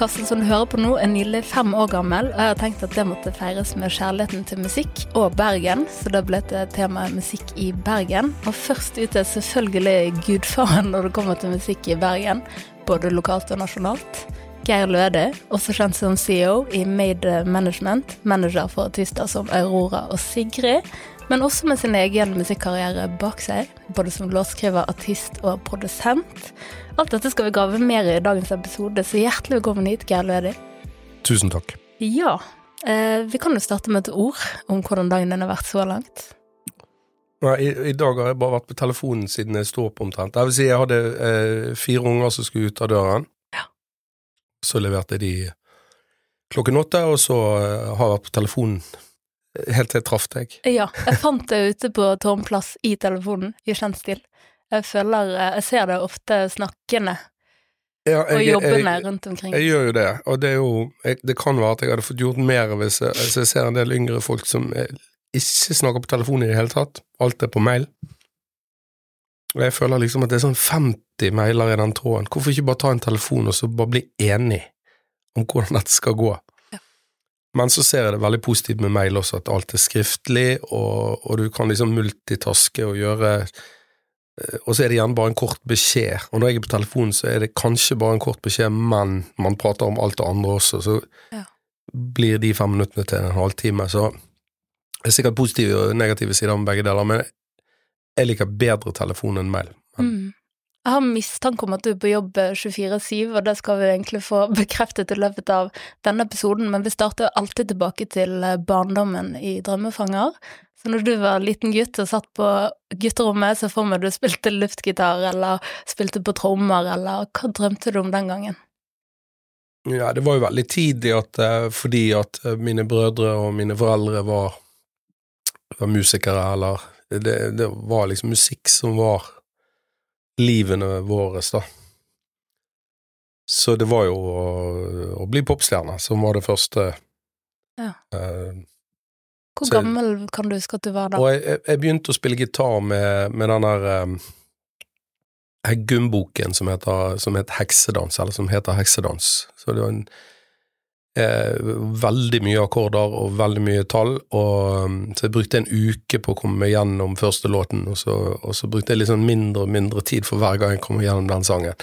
Podkasten som du hører på nå, er nylig fem år gammel, og jeg har tenkt at det måtte feires med kjærligheten til musikk og Bergen, så da ble det temaet musikk i Bergen. Og først ut er selvfølgelig gudfaren når det kommer til musikk i Bergen, både lokalt og nasjonalt. Geir Løde, også kjent som CEO i Made Management, manager for artister som Aurora og Sigrid, men også med sin egen musikkarriere bak seg, både som låtskriver, artist og produsent. Alt dette skal vi grave mer i dagens episode, så hjertelig velkommen hit, Geir Lødi. Tusen takk. Ja, eh, vi kan jo starte med et ord om hvordan dagen din har vært så langt. Nei, i, i, dag har jeg bare vært på telefonen siden jeg sto opp omtrent. Jeg vil si jeg hadde eh, fire unger som skulle ut av døren. Ja. Så leverte de klokken åtte, og så eh, har jeg vært på telefonen helt til jeg traff deg. Ja, jeg fant deg ute på Tårnplass i telefonen, i kjent stil. Jeg føler eh, Jeg ser det ofte snakkende ja, og jobbende rundt omkring. Jeg gjør jo det, og det jo jeg, Det kan være at jeg hadde fått gjort mer hvis jeg, hvis jeg ser en del yngre folk som ikke snakker på telefon i det hele tatt. Alt er på mail. Og jeg føler liksom at det er sånn 50 mailer i den tråden. Hvorfor ikke bare ta en telefon og så bare bli enig om hvordan dette skal gå? Men så ser jeg det veldig positivt med mail også, at alt er skriftlig, og, og du kan liksom multitaske og gjøre eh, Og så er det gjerne bare en kort beskjed, og når jeg er på telefonen, så er det kanskje bare en kort beskjed, men man prater om alt det andre også, så ja. blir de fem minuttene til en halvtime. Så det er sikkert positive og negative sider med begge deler, men jeg liker bedre telefon enn mail. Men, mm. Jeg har mistanke om at du er på jobb 24-7, og det skal vi egentlig få bekreftet i løpet av denne episoden, men vi starter alltid tilbake til eh, barndommen i Drømmefanger. Så når du var liten gutt og satt på gutterommet, så for meg du spilte luftgitar eller spilte på trommer, eller hva drømte du om den gangen? Ja, det var jo veldig tidlig at eh, fordi at eh, mine brødre og mine foreldre var, var musikere, eller det, det var liksom musikk som var livene våre, da. Så det var jo å, å bli popstjerne som var det første. Ja. Uh, Hvor så, gammel kan du huske at du var da? Og jeg, jeg begynte å spille gitar med, med den der um, Heggum-boken som, som het Heksedans, eller som heter Heksedans. Så det var en Eh, veldig mye akkorder og veldig mye tall, og, um, så jeg brukte en uke på å komme meg gjennom første låten, og så, og så brukte jeg litt sånn mindre og mindre tid for hver gang jeg kom gjennom den sangen.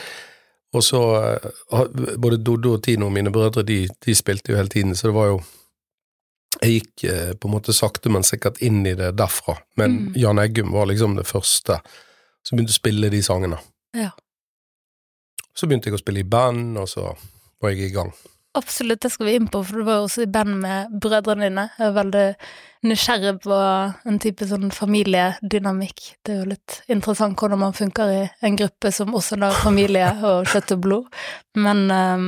Og så eh, Både Doddo og Tino, mine brødre, de, de, spilte jo hele tiden, så det var jo Jeg gikk eh, på en måte sakte, men sikkert inn i det derfra. Men mm. Jan Eggum var liksom det første som begynte å spille de sangene. Ja. Så begynte jeg å spille i band, og så var jeg i gang. Absolutt, det skal vi inn på, for du var jo også i band med brødrene dine. Jeg er veldig nysgjerrig på en type sånn familiedynamikk. Det er jo litt interessant hvordan man funker i en gruppe som også har familie og kjøtt og blod. Men um,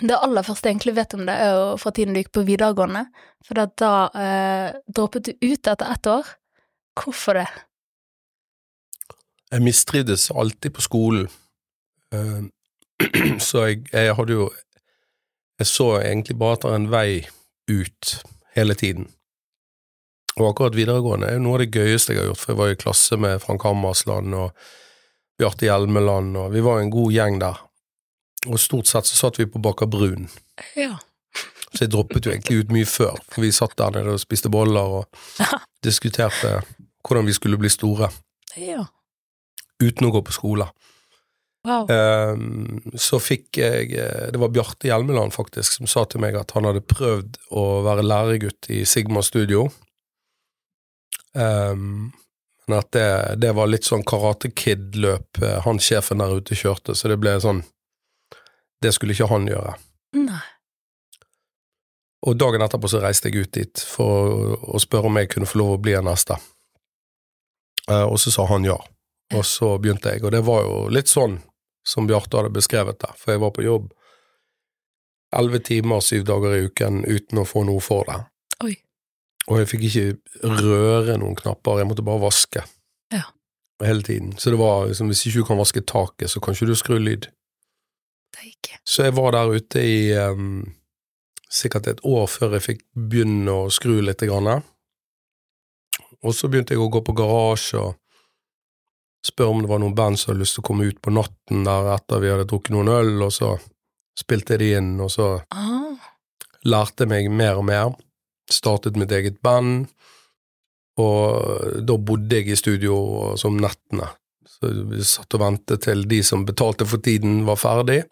det aller første jeg egentlig vet om det, er jo fra tiden du gikk på videregående. For da eh, droppet du ut etter ett år. Hvorfor det? Jeg mistrivdes alltid på skolen. Uh, så jeg, jeg hadde jo jeg så egentlig bare etter en vei ut hele tiden. Og akkurat videregående er jo noe av det gøyeste jeg har gjort, for jeg var i klasse med Frank Hammersland og Bjarte Hjelmeland, og vi var en god gjeng der. Og stort sett så satt vi på Baker Brun. Ja. Så jeg droppet jo egentlig ut mye før, for vi satt der nede og spiste boller og diskuterte hvordan vi skulle bli store. Ja. Uten å gå på skole. Wow. Um, så fikk jeg Det var Bjarte Hjelmeland faktisk som sa til meg at han hadde prøvd å være læregutt i Sigma Studio. Um, men at det, det, var litt sånn Karate Kid-løp eh, han sjefen der ute kjørte, så det ble sånn Det skulle ikke han gjøre. Nei. Og dagen etterpå så reiste jeg ut dit for å, spørre om jeg kunne få lov å bli en neste. Uh, og så sa han ja. Og så begynte jeg, og det var jo litt sånn som Bjarte hadde beskrevet det, for jeg var på jobb elleve timer syv dager i uken uten å få noe for det. Oi. Og jeg fikk ikke røre noen knapper, jeg måtte bare vaske. Ja. Hele tiden. Så det var liksom, hvis ikke du kan vaske taket, så kan ikke du skru lyd. Det ikke. Så jeg var der ute i um, sikkert et år før jeg fikk begynne å skru litt. Grann. Og så begynte jeg å gå på garasje og spørre om det var noen band som hadde lyst til å komme ut på natten der etter vi hadde drukket noen øl, og så spilte jeg de inn, og så Ah, lærte meg mer og mer. Startet mitt eget band, og da bodde jeg i studio som nettene. Så vi satt og ventet til de som betalte for tiden var ferdig,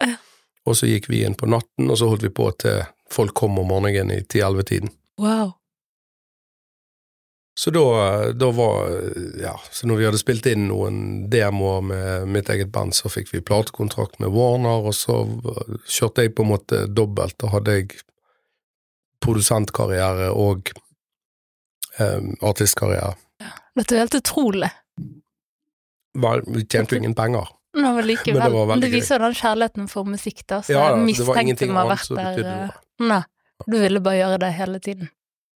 og så gikk vi inn på natten, og så holdt vi på til folk kom om morgenen i 10-11-tiden. wow. Så da, da var Ja, så når vi hadde spilt inn noen demoer med mitt eget band, så fikk vi platekontrakt med Warner, og så kjørte jeg på en måte dobbelt. Da hadde jeg produsentkarriere og eh, artistkarriere. Dette er helt utrolig. Var- Vi tjente jo ingen penger. Men likevel. Men det var det viser jo den kjærligheten for musikk, da. Så Ja, jeg det var mistenkte meg annet vært der. eh. Nei, du ville bare gjøre det hele tiden.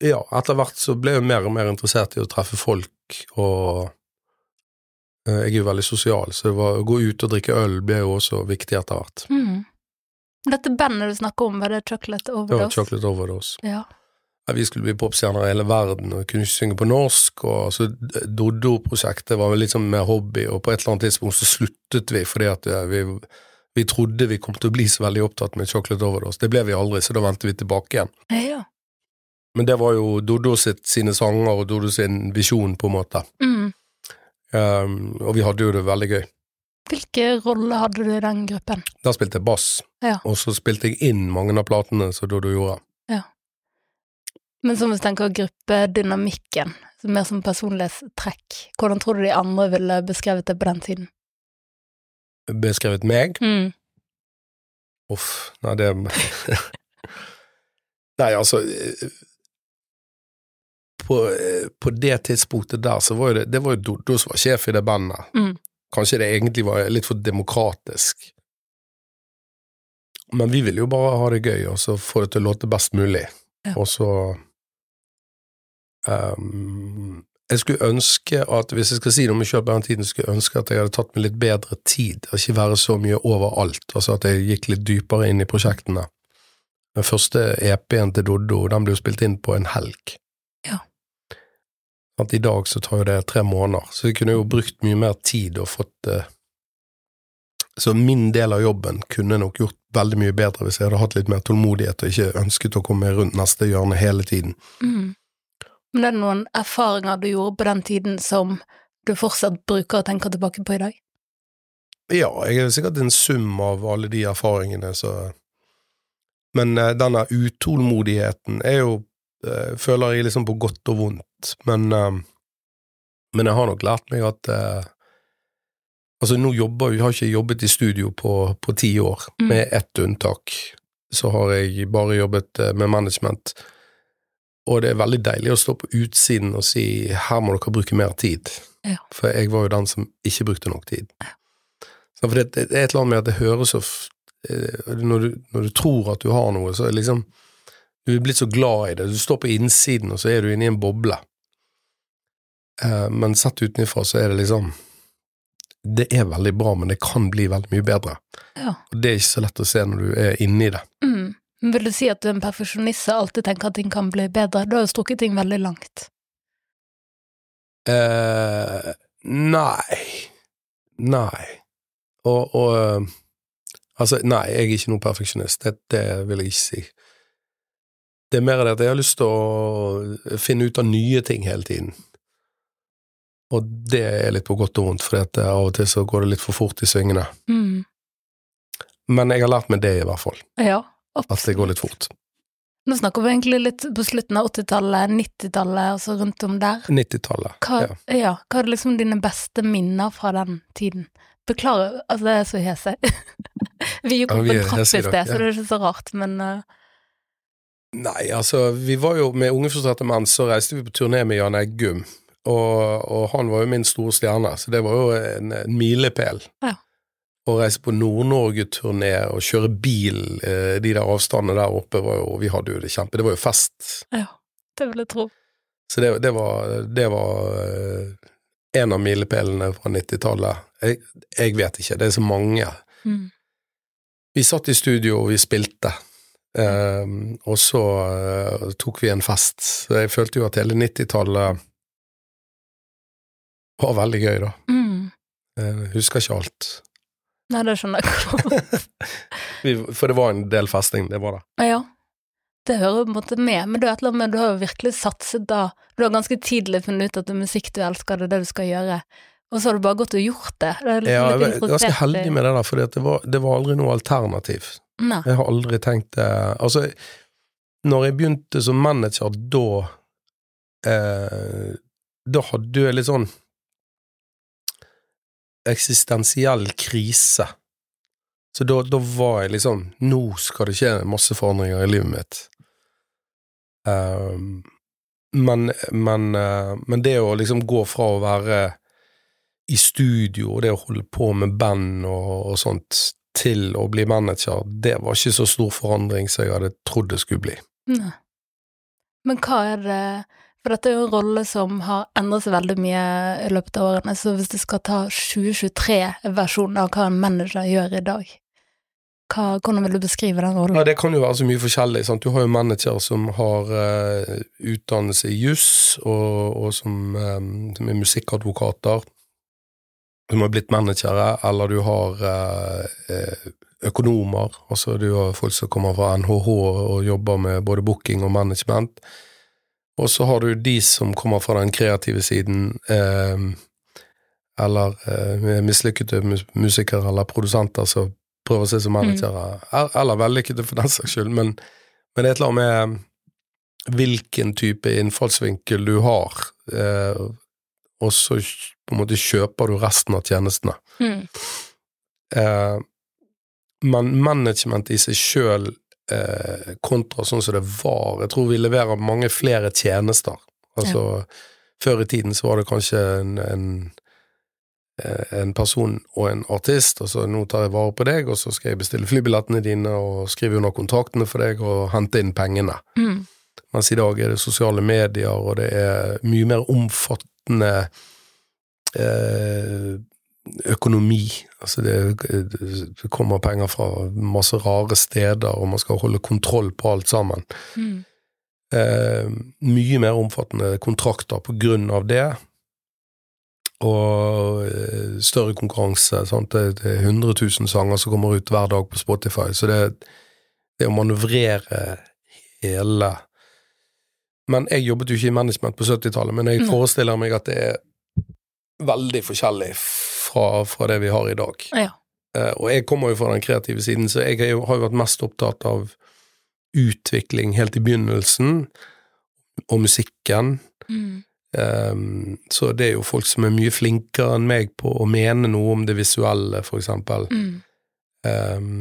Ja, etter hvert så ble jeg mer og mer interessert i å treffe folk, og eh, jeg er jo veldig sosial, så det var, å gå ut og drikke øl ble jo også viktig etter hvert. Mm. Dette bandet du snakker om, var det Chocolate Overdose? var Chocolate Overdose. Ja. Ja, vi skulle bli popstjerner i hele verden, og kunne ikke synge på norsk, og så Doddo-prosjektet var vel litt sånn mer hobby, og på et eller annet tidspunkt så sluttet vi fordi at vi, vi trodde vi kom til å bli så veldig opptatt med Chocolate Overdose. Det ble vi aldri, så da vendte vi tilbake igjen. ja. Men det var jo Doddo sine sanger og Doddo sin visjon, på en måte. Mm. Um, og vi hadde jo det veldig gøy. Hvilke roller hadde du i den gruppen? Der spilte jeg bass, Ja. og så spilte jeg inn mange av platene som Doddo gjorde. Men som vi tenker gruppedynamikken, mer som personlighetstrekk, hvordan tror du de andre ville beskrevet det på den tiden? Beskrevet meg. Mm. Uff, nei, det Nei, altså på, på det tidspunktet der, så var jo det Det var jo Doddo som var sjef i det bandet. Mm. Kanskje det egentlig var litt for demokratisk. Men vi ville jo bare ha det gøy, og så få det til å låte best mulig. Ja. Og så ehm, Jeg skulle ønske at, hvis jeg skal si noe om meg sjøl på den tiden, skulle jeg ønske at jeg hadde tatt meg litt bedre tid, og ikke være så mye overalt. Altså at jeg gikk litt dypere inn i prosjektene. Den første EP-en til Doddo, den ble jo spilt inn på en helg. Ja. At I dag så tar jo det tre måneder, så vi kunne jo brukt mye mer tid og fått uh, Så min del av jobben kunne nok gjort veldig mye bedre hvis jeg hadde hatt litt mer tålmodighet og ikke ønsket å komme rundt neste hjørne hele tiden. Mm. Men det er noen erfaringer du gjorde på den tiden som du fortsatt bruker og tenker tilbake på i dag? Ja, jeg er sikkert en sum av alle de erfaringene, så Men uh, denne utålmodigheten er jo uh, Føler jeg liksom på godt og vondt, men uh, Men jeg har nok lært meg at Altså, nå jobber har ikke jobbet i studio på, på ti år, Mm. med ett unntak. Så har jeg bare jobbet med management, og det er veldig deilig å stå på utsiden og si her må dere bruke mer tid, Ja. for jeg var jo den som ikke brukte nok tid. Så for det, det er et eller annet med at det høres så eh, når, du, når du tror at du har noe, så er liksom Du er blitt så glad i det. Du står på innsiden, og så er du inne i en boble. Eh, men sett utenfra så er det liksom Det er veldig bra, men det kan bli veldig mye bedre. Ja. Og det er ikke så lett å se når du er inni det. Mm. Men vil du si at du er en perfeksjonist og alltid tenker at ting kan bli bedre? Du har jo strukket ting veldig langt. Eh, nei. Nei. Og, og eh, Altså, nei, jeg er ikke noen perfeksjonist. Det, det vil jeg ikke si. Det er mer det at jeg har lyst til å finne ut av nye ting hele tiden. Og det er litt på godt og vondt, for av og til så går det litt for fort i svingene. Mm. Men jeg har lært meg det, i hvert fall. Ja, At det går litt fort. Nå snakker vi egentlig litt på slutten av 80-tallet, 90-tallet, altså rundt om der. 90-tallet. Hva, Ja. ja. hva er liksom dine beste minner fra den tiden? Beklager, altså det er så hese. vi gikk opp ja, en trapp i sted, ja. så det er ikke så rart, men uh, Nei, altså, vi var jo med Unge frustrerte menn, så reiste vi på turné med Jan Eggum. Og, og han var jo min store stjerne, så det var jo en, en milepæl. Ja. Å reise på Nord-Norge-turné og kjøre bil eh, de der avstandene der oppe, var jo, vi hadde jo det kjempe Det var jo fest. ja, det vil jeg tro. Så det, det var, det var eh, en av milepælene fra 90-tallet. Jeg, jeg vet ikke, det er så mange. Mm. Vi satt i studio og vi spilte, Ehm, og så eh, tok vi en fest. Så jeg følte jo at hele 90-tallet var veldig gøy, da. Mm. Jeg husker ikke alt. Nei, det skjønner jeg godt. For det var en del festing, det var det. Ja. Det hører på en måte med, men du, med du har jo virkelig satset da. Du har ganske tidlig funnet ut at det er musikk du elsker, det er det du skal gjøre. Og så har du bare gått og gjort det. det liksom Ja, jeg er ganske heldig med det der, for det var, det var aldri noe alternativ. Nei. Jeg har aldri tenkt det Altså, når jeg begynte som manager da eh, Da hadde jeg litt sånn eksistensiell krise. Så da, da var jeg liksom Nå skal det skje masse forandringer i livet mitt. Um, men, men, uh, men det å liksom gå fra å være i studio og det å holde på med band og, og sånt, til å bli manager, det var ikke så stor forandring som jeg hadde trodd det skulle bli. Nei. Men hva er det For dette er jo en rolle som har endret seg veldig mye i løpet av årene, så hvis du skal ta 2023-versjonen av hva en manager gjør i dag, hva, hvordan vil du beskrive den rollen? Ja, det kan jo være så mye forskjellig. Sant? Du har jo manager som har uh, utdannelse i juss, og, og som, eh, som er musikkadvokater, som har blitt managere, eller du har uh, økonomer, altså du har folk som kommer fra NHH og jobber med både booking og management. Og så har du de som kommer fra den kreative siden, eh, eller eh, mislykkede mus musikere eller produsenter som prøver seg som managere, mm. eller vellykkede for den saks skyld, men, men det er et eller annet med hvilken type innfallsvinkel du har, eh, og så på en måte kjøper du resten av tjenestene. Mm. Eh, men management i seg sjøl, eh, kontra sånn som det var Jeg tror vi leverer mange flere tjenester. Altså, før i tiden så var det kanskje en, en, eh, en person og en artist, og så nå tar jeg vare på deg, og så skal jeg bestille flybillettene dine og skrive under kontraktene for deg og hente inn pengene. Mm. Mens i dag er det sosiale medier, og det er mye mer omfattende eh, økonomi. Altså det, det kommer penger fra masse rare steder, og man skal holde kontroll på alt sammen. Mm. Eh, mye mer omfattende kontrakter på grunn av det. Og eh, større konkurranse. Sant? Det, det er 100 000 sanger som kommer ut hver dag på Spotify, så det, det å manøvrere hele Men jeg jobbet jo ikke i management på 70-tallet, men jeg forestiller meg at det er veldig forskjellig fra, fra det vi har i dag. Ja. Uh, og jeg kommer jo fra den kreative siden, så jeg har jo, har jo vært mest opptatt av utvikling helt i begynnelsen, og musikken. Mm. Um, så det er jo folk som er mye flinkere enn meg på å mene noe om det visuelle, for eksempel. Mm. Um,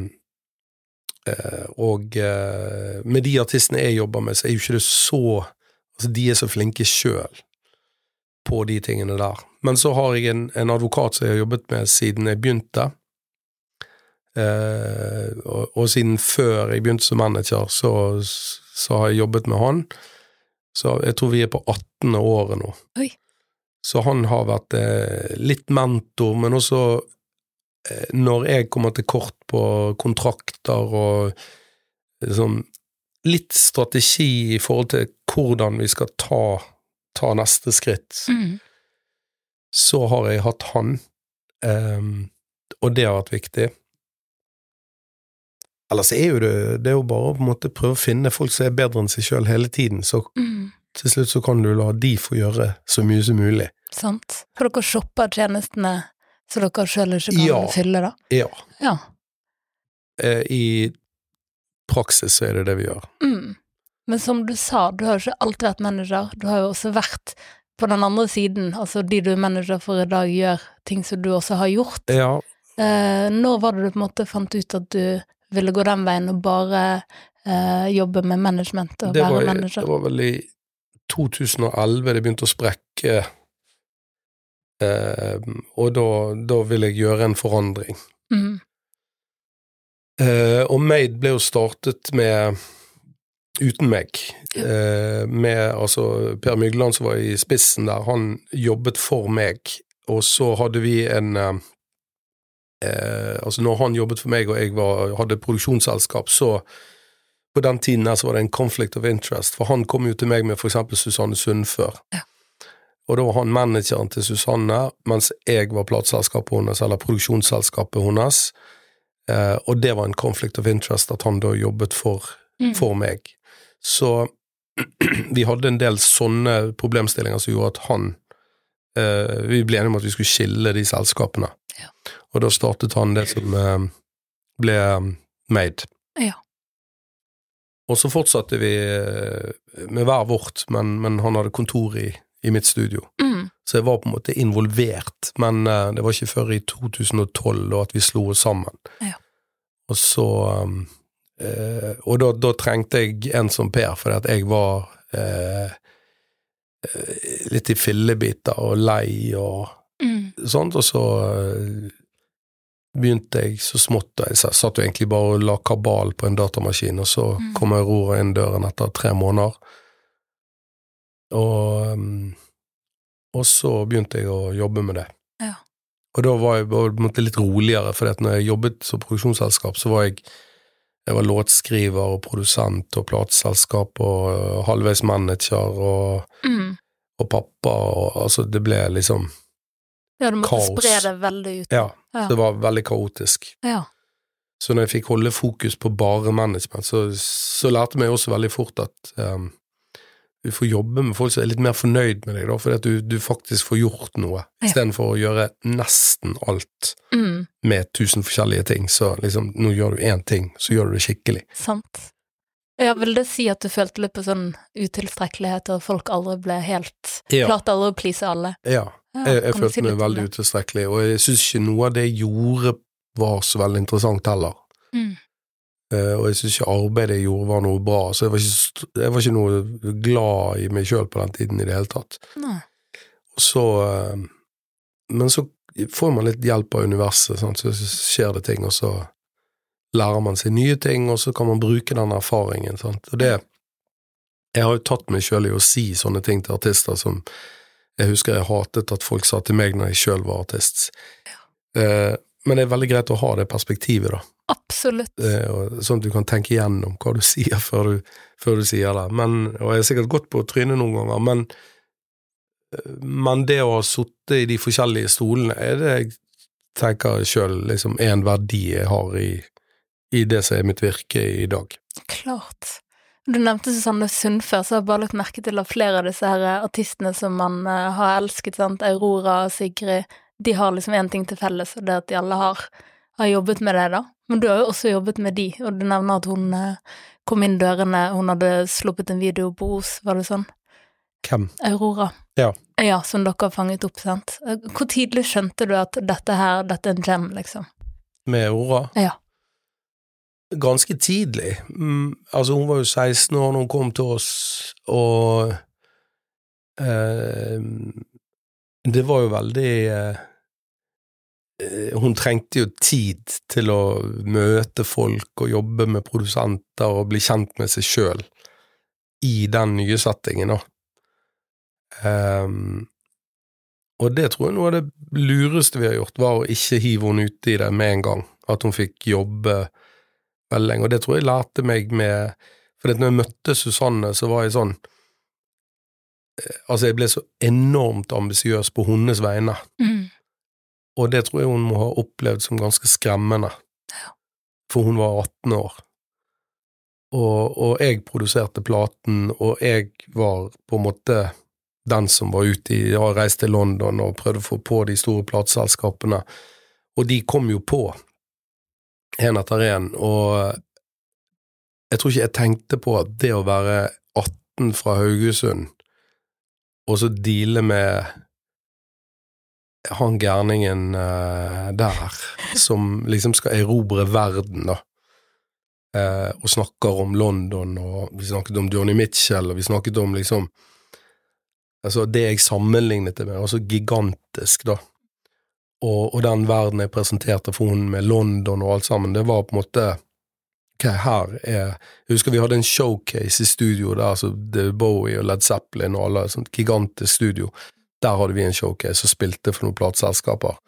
uh, og uh, med de artistene jeg jobber med, så er jo ikke det så Altså, de er så flinke sjøl på de tingene der. Men så har jeg en, en advokat som jeg har jobbet med siden jeg begynte. Eh, og, og siden før jeg begynte som manager, så, så har jeg jobbet med han. Så jeg tror vi er på 18. året nå. Oi. Så han har vært eh, litt mentor, men også eh, når jeg kommer til kort på kontrakter og liksom litt strategi i forhold til hvordan vi skal ta, ta neste skritt, Mm. Så har jeg hatt han, um, og det har vært viktig. Ellers er jo det, det er jo bare å på en måte prøve å finne folk som er bedre enn seg sjøl hele tiden, så Mm. til slutt så kan du la de få gjøre så mye som mulig. Sant. For dere shopper tjenestene så dere sjøl ikke kan Ja. fylle, da? Ja, Ja. eh, i praksis så er det det vi gjør. Mm. Men som du sa, du har jo ikke alltid vært manager, du har jo også vært på den andre siden, altså de du er manager for i dag, gjør ting som du også har gjort. Ja, Eh, når var det du på en måte fant ut at du ville gå den veien og bare eh, jobbe med management og det være var, manager? det var vel i 2011 det begynte å sprekke, eh, og da, da ville jeg gjøre en forandring. Mm. Eh, og Made ble jo startet med uten meg. Eh, med altså Per Mygland som var i spissen der, han jobbet for meg, og så hadde vi en eh, eh, Altså når han jobbet for meg og jeg var, hadde produksjonsselskap, så på den tiden her så var det en conflict of interest, for han kom jo til meg med for eksempel Susanne Sundfør. Ja. Og da var han manageren til Susanne, mens jeg var plateselskapet hennes, eller produksjonsselskapet hennes. Eh, og det var en conflict of interest at han da jobbet for, Mm. for meg. Så vi hadde en del sånne problemstillinger som gjorde at han eh, Vi ble enige om at vi skulle skille de selskapene. Ja. Og da startet han det som eh, ble eh, Made. Ja. Og så fortsatte vi eh, med hver vårt, men, men han hadde kontor i, i mitt studio. Mm. Så jeg var på en måte involvert, men eh, det var ikke før i 2012 da, at vi slo oss sammen. Ja. Og så um, eh, Og da, da trengte jeg en som Per, fordi at jeg var uh, litt i fillebiter og lei og Mm. sånt, og så begynte jeg så smått og Jeg satt jo egentlig bare og la kabal på en datamaskin, og så Mm. kom Aurora inn døren etter tre måneder. Og, og så begynte jeg å jobbe med det. Ja. Og da var jeg måte litt roligere, for når jeg jobbet som produksjonsselskap, så var jeg jeg var låtskriver og produsent og plateselskap og øh, halvveis manager og, Mm. og pappa og altså det ble liksom Ja, du måtte Kaos. spre det veldig ut. Ja, Ja. det var veldig kaotisk. Ja. Så når jeg fikk holde fokus på bare management, så, så lærte jeg meg også veldig fort at um, du får jobbe med folk som er litt mer fornøyd med deg, da, fordi at du, du faktisk får gjort noe, Ja. istedenfor å gjøre nesten alt Mm. med tusen forskjellige ting. Så liksom, nå gjør du én ting, så gjør du det skikkelig. Sant. Ja, vil det si at du følte litt på sånn utilstrekkelighet, og folk aldri ble helt Ja. Klarte aldri å please alle? Ja, Ja, jeg, jeg følte si meg veldig utilstrekkelig, og jeg syns ikke noe av det jeg gjorde var så veldig interessant heller. Mm. Eh, og jeg syns ikke arbeidet jeg gjorde var noe bra, så jeg var ikke, jeg var ikke noe glad i meg sjøl på den tiden i det hele tatt. Og så eh, Men så får man litt hjelp av universet, sant? så skjer det ting, og så lærer man seg nye ting, og så kan man bruke den erfaringen. Sant? Og det Jeg har jo tatt meg sjøl i å si sånne ting til artister som jeg husker jeg hatet at folk sa til meg når jeg sjøl var artist. Ja. Eh, men det er veldig greit å ha det perspektivet, da. Absolutt. Eh, sånn at du kan tenke igjennom hva du sier før du, før du sier det. Men, og jeg har sikkert gått på trynet noen ganger, men, eh, men det å ha sittet i de forskjellige stolene er det jeg tenker sjøl liksom er en verdi jeg har i, i det som er mitt virke i dag. Klart. Du nevnte Susanne Sund før, så har jeg bare lagt merke til at flere av disse her artistene som man eh, har elsket, sant, Aurora Sigrid, de har liksom én ting til felles, og det er at de alle har, har jobbet med det, da. Men du har jo også jobbet med de, og du nevner at hun eh, kom inn dørene, hun hadde sluppet en video på Os, var det sånn? Hvem? Aurora. Ja. Ja, som dere har fanget opp, sant. Hvor tidlig skjønte du at dette her, dette er en gem, liksom? Med Aurora? Ja. Ganske tidlig. Mm, altså, hun var jo 16 år når hun kom til oss, og eh, Det var jo veldig eh, Hun trengte jo tid til å møte folk og jobbe med produsenter og bli kjent med seg sjøl i den nye settingen, da. Um, og det tror jeg noe av det lureste vi har gjort, var å ikke hive henne uti det med en gang. At hun fikk jobbe veldig lenge. Og det tror jeg lærte meg med For når jeg møtte Susanne, så var jeg sånn eh, Altså, jeg ble så enormt ambisiøs på hennes vegne. Mm. Og det tror jeg hun må ha opplevd som ganske skremmende. For hun var 18 år. Og, og jeg produserte platen, og jeg var på en måte den som var ute i Jeg har reist til London og prøvde å få på de store plateselskapene, og de kom jo på, én etter én, og jeg tror ikke jeg tenkte på at det å være 18 fra Haugesund, og så deale med han gærningen uh, der, som liksom skal erobre verden, da. Uh, og snakker om London, og vi snakket om Johnny Mitchell, og vi snakket om liksom Altså, det jeg sammenlignet det med, var så gigantisk, da. Og, og den verden jeg presenterte for henne med London og alt sammen, det var på en måte Ok, her er Jeg husker vi hadde en showcase i studio der, så det er Bowie og Led Zeppelin og alle, sånt gigantisk studio. Der hadde vi en showcase og spilte for noen plateselskaper.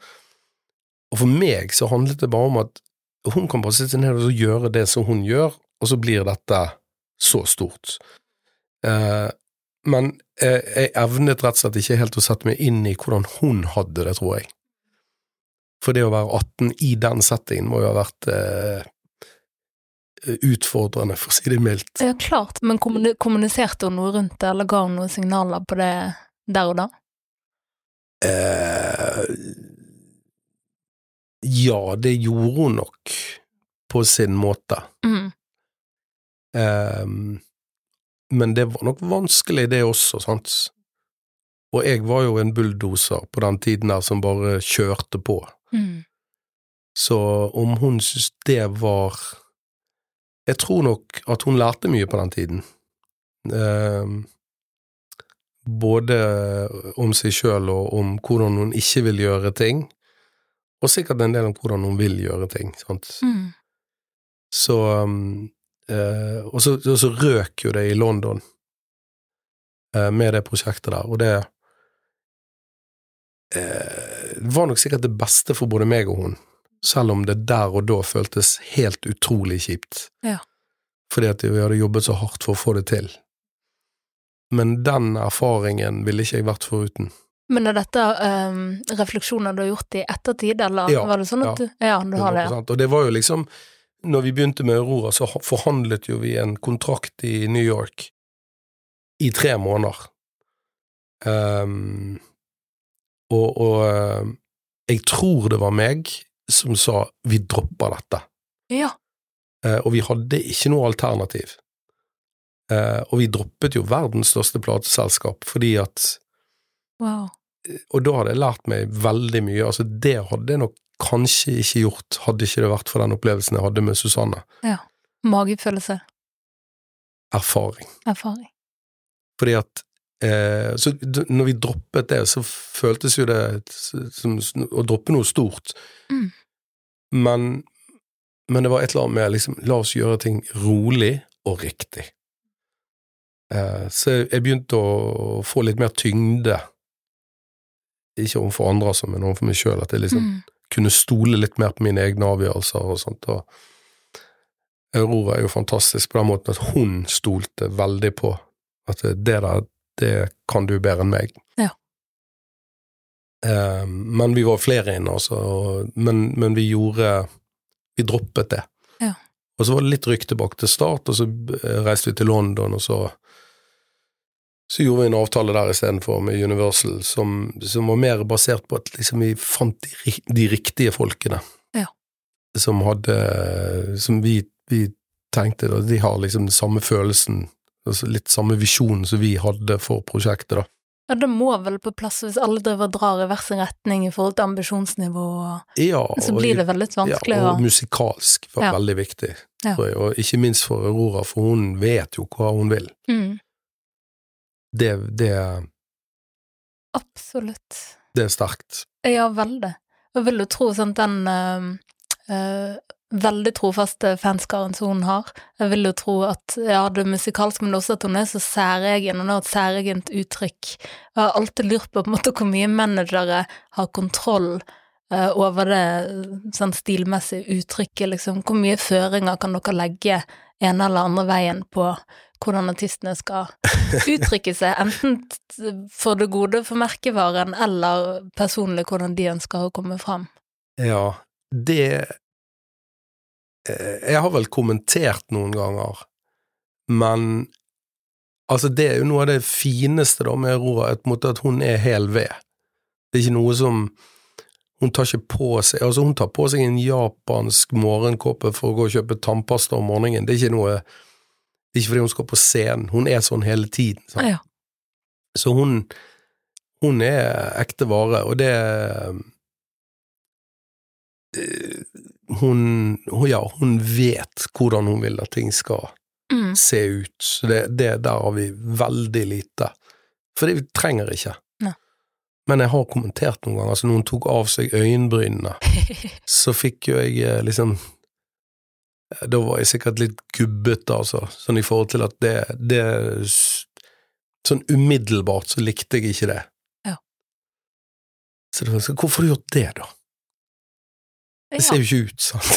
Og for meg så handlet det bare om at hun kan bare sitte ned og gjøre det som hun gjør, og så blir dette så stort. Eh, men jeg, jeg evnet rett og slett ikke helt å sette meg inn i hvordan hun hadde det, tror jeg. For det å være 18 i den settingen må jo ha vært eh, utfordrende, for å si det mildt. Ja, klart, men kommuniserte hun noe rundt det, eller ga hun noen signaler på det der og da? Eh, ja, det gjorde hun nok, på sin måte. Mm. Eh, men det var nok vanskelig, det også, sant. Og jeg var jo en bulldoser på den tiden der som bare kjørte på. Mm. Så om hun syntes det var Jeg tror nok at hun lærte mye på den tiden. Eh, både om seg sjøl og om hvordan hun ikke vil gjøre ting, og sikkert en del om hvordan hun vil gjøre ting. sant? Mm. Så um, eh, og, så, og så røk jo det i London eh, med det prosjektet der, og det eh, var nok sikkert det beste for både meg og hun, selv om det der og da føltes helt utrolig kjipt. Ja. Fordi at vi hadde jobbet så hardt for å få det til. Men den erfaringen ville ikke jeg vært foruten. Men er dette um, refleksjoner du har gjort i ettertid, eller Ja, var det sånn at du Ja, du har det, ja. Og det var jo liksom Når vi begynte med Aurora, så forhandlet jo vi en kontrakt i New York i tre måneder. Um, og og ehm, jeg tror det var meg som sa vi dropper dette. Ja. Uh, og vi hadde ikke noe alternativ. Eh, og vi droppet jo verdens største plateselskap fordi at Wow. Og da hadde jeg lært meg veldig mye. Altså, det hadde jeg nok kanskje ikke gjort, hadde ikke det vært for den opplevelsen jeg hadde med Susanne. Ja. Magefølelse. Erfaring. Erfaring. Fordi at eh, Så når vi droppet det, så føltes jo det som å droppe noe stort. Mm. Men, men det var et eller annet med liksom La oss gjøre ting rolig og riktig. Eh, så jeg begynte å få litt mer tyngde. Ikke overfor andre, altså, men overfor meg sjøl. At jeg liksom Mm. kunne stole litt mer på mine egne avgjørelser og sånt. Og Aurora er jo fantastisk på den måten at hun stolte veldig på at det der, det kan du bedre enn meg. Ja. Eh, men vi var flere inne, altså. Men, men vi gjorde Vi droppet det. Ja. Og så var det litt rykk tilbake til start, og så reiste vi til London, og så så gjorde vi en avtale der istedenfor med Universal, som, som var mer basert på at liksom vi fant de, de riktige folkene. Ja. Som hadde Som vi, vi tenkte da, de har liksom den samme følelsen, altså litt samme visjonen som vi hadde for prosjektet, da. Ja, det må vel på plass hvis alle driver og drar i hver sin retning i forhold til ambisjonsnivå, Ja, så blir det veldig vanskelig ja, og musikalsk var Ja. veldig viktig, Ja. Og ikke minst for Aurora, for hun vet jo hva hun vil. mm, Det, det, Absolutt. det er sterkt. Ja, veldig. Jeg vil jo tro sånn den eh, eh, veldig trofaste fanskaren som hun har, jeg vil jo tro at ja, det musikalsk, men også at hun er så særegen, hun har et særegent uttrykk. Jeg har alltid lurt på på en måte hvor mye managere har kontroll eh, over det sånn stilmessige uttrykket, liksom. Hvor mye føringer kan dere legge ene eller andre veien på hvordan artistene skal uttrykke seg, enten for det gode for merkevaren, eller personlig hvordan de ønsker å komme fram. Ja, det eh, Jeg har vel kommentert noen ganger, men altså, det er jo noe av det fineste da med Aurora, at, hun er hel ved. Det er ikke noe som Hun tar ikke på seg Altså, hun tar på seg en japansk morgenkåpe for å gå og kjøpe tannpasta om morgenen. Det er ikke noe Det er ikke fordi hun skal på scenen, hun er sånn hele tiden. Sant? Ja. Så hun, hun er ekte vare, og det eh, hun, hun- ja, hun vet hvordan hun vil at ting skal Mm. se ut. Så det, det der har vi veldig lite. For det vi trenger ikke. Ne. Men jeg har kommentert noen ganger, altså når hun tok av seg øyenbrynene, så fikk jo jeg eh, liksom Da var jeg sikkert litt gubbete, altså, sånn i forhold til at det, det Sånn umiddelbart så likte jeg ikke det. Ja. Så det var sånn, hvorfor har du gjort det, da? Det ser jo ikke ut, sånn.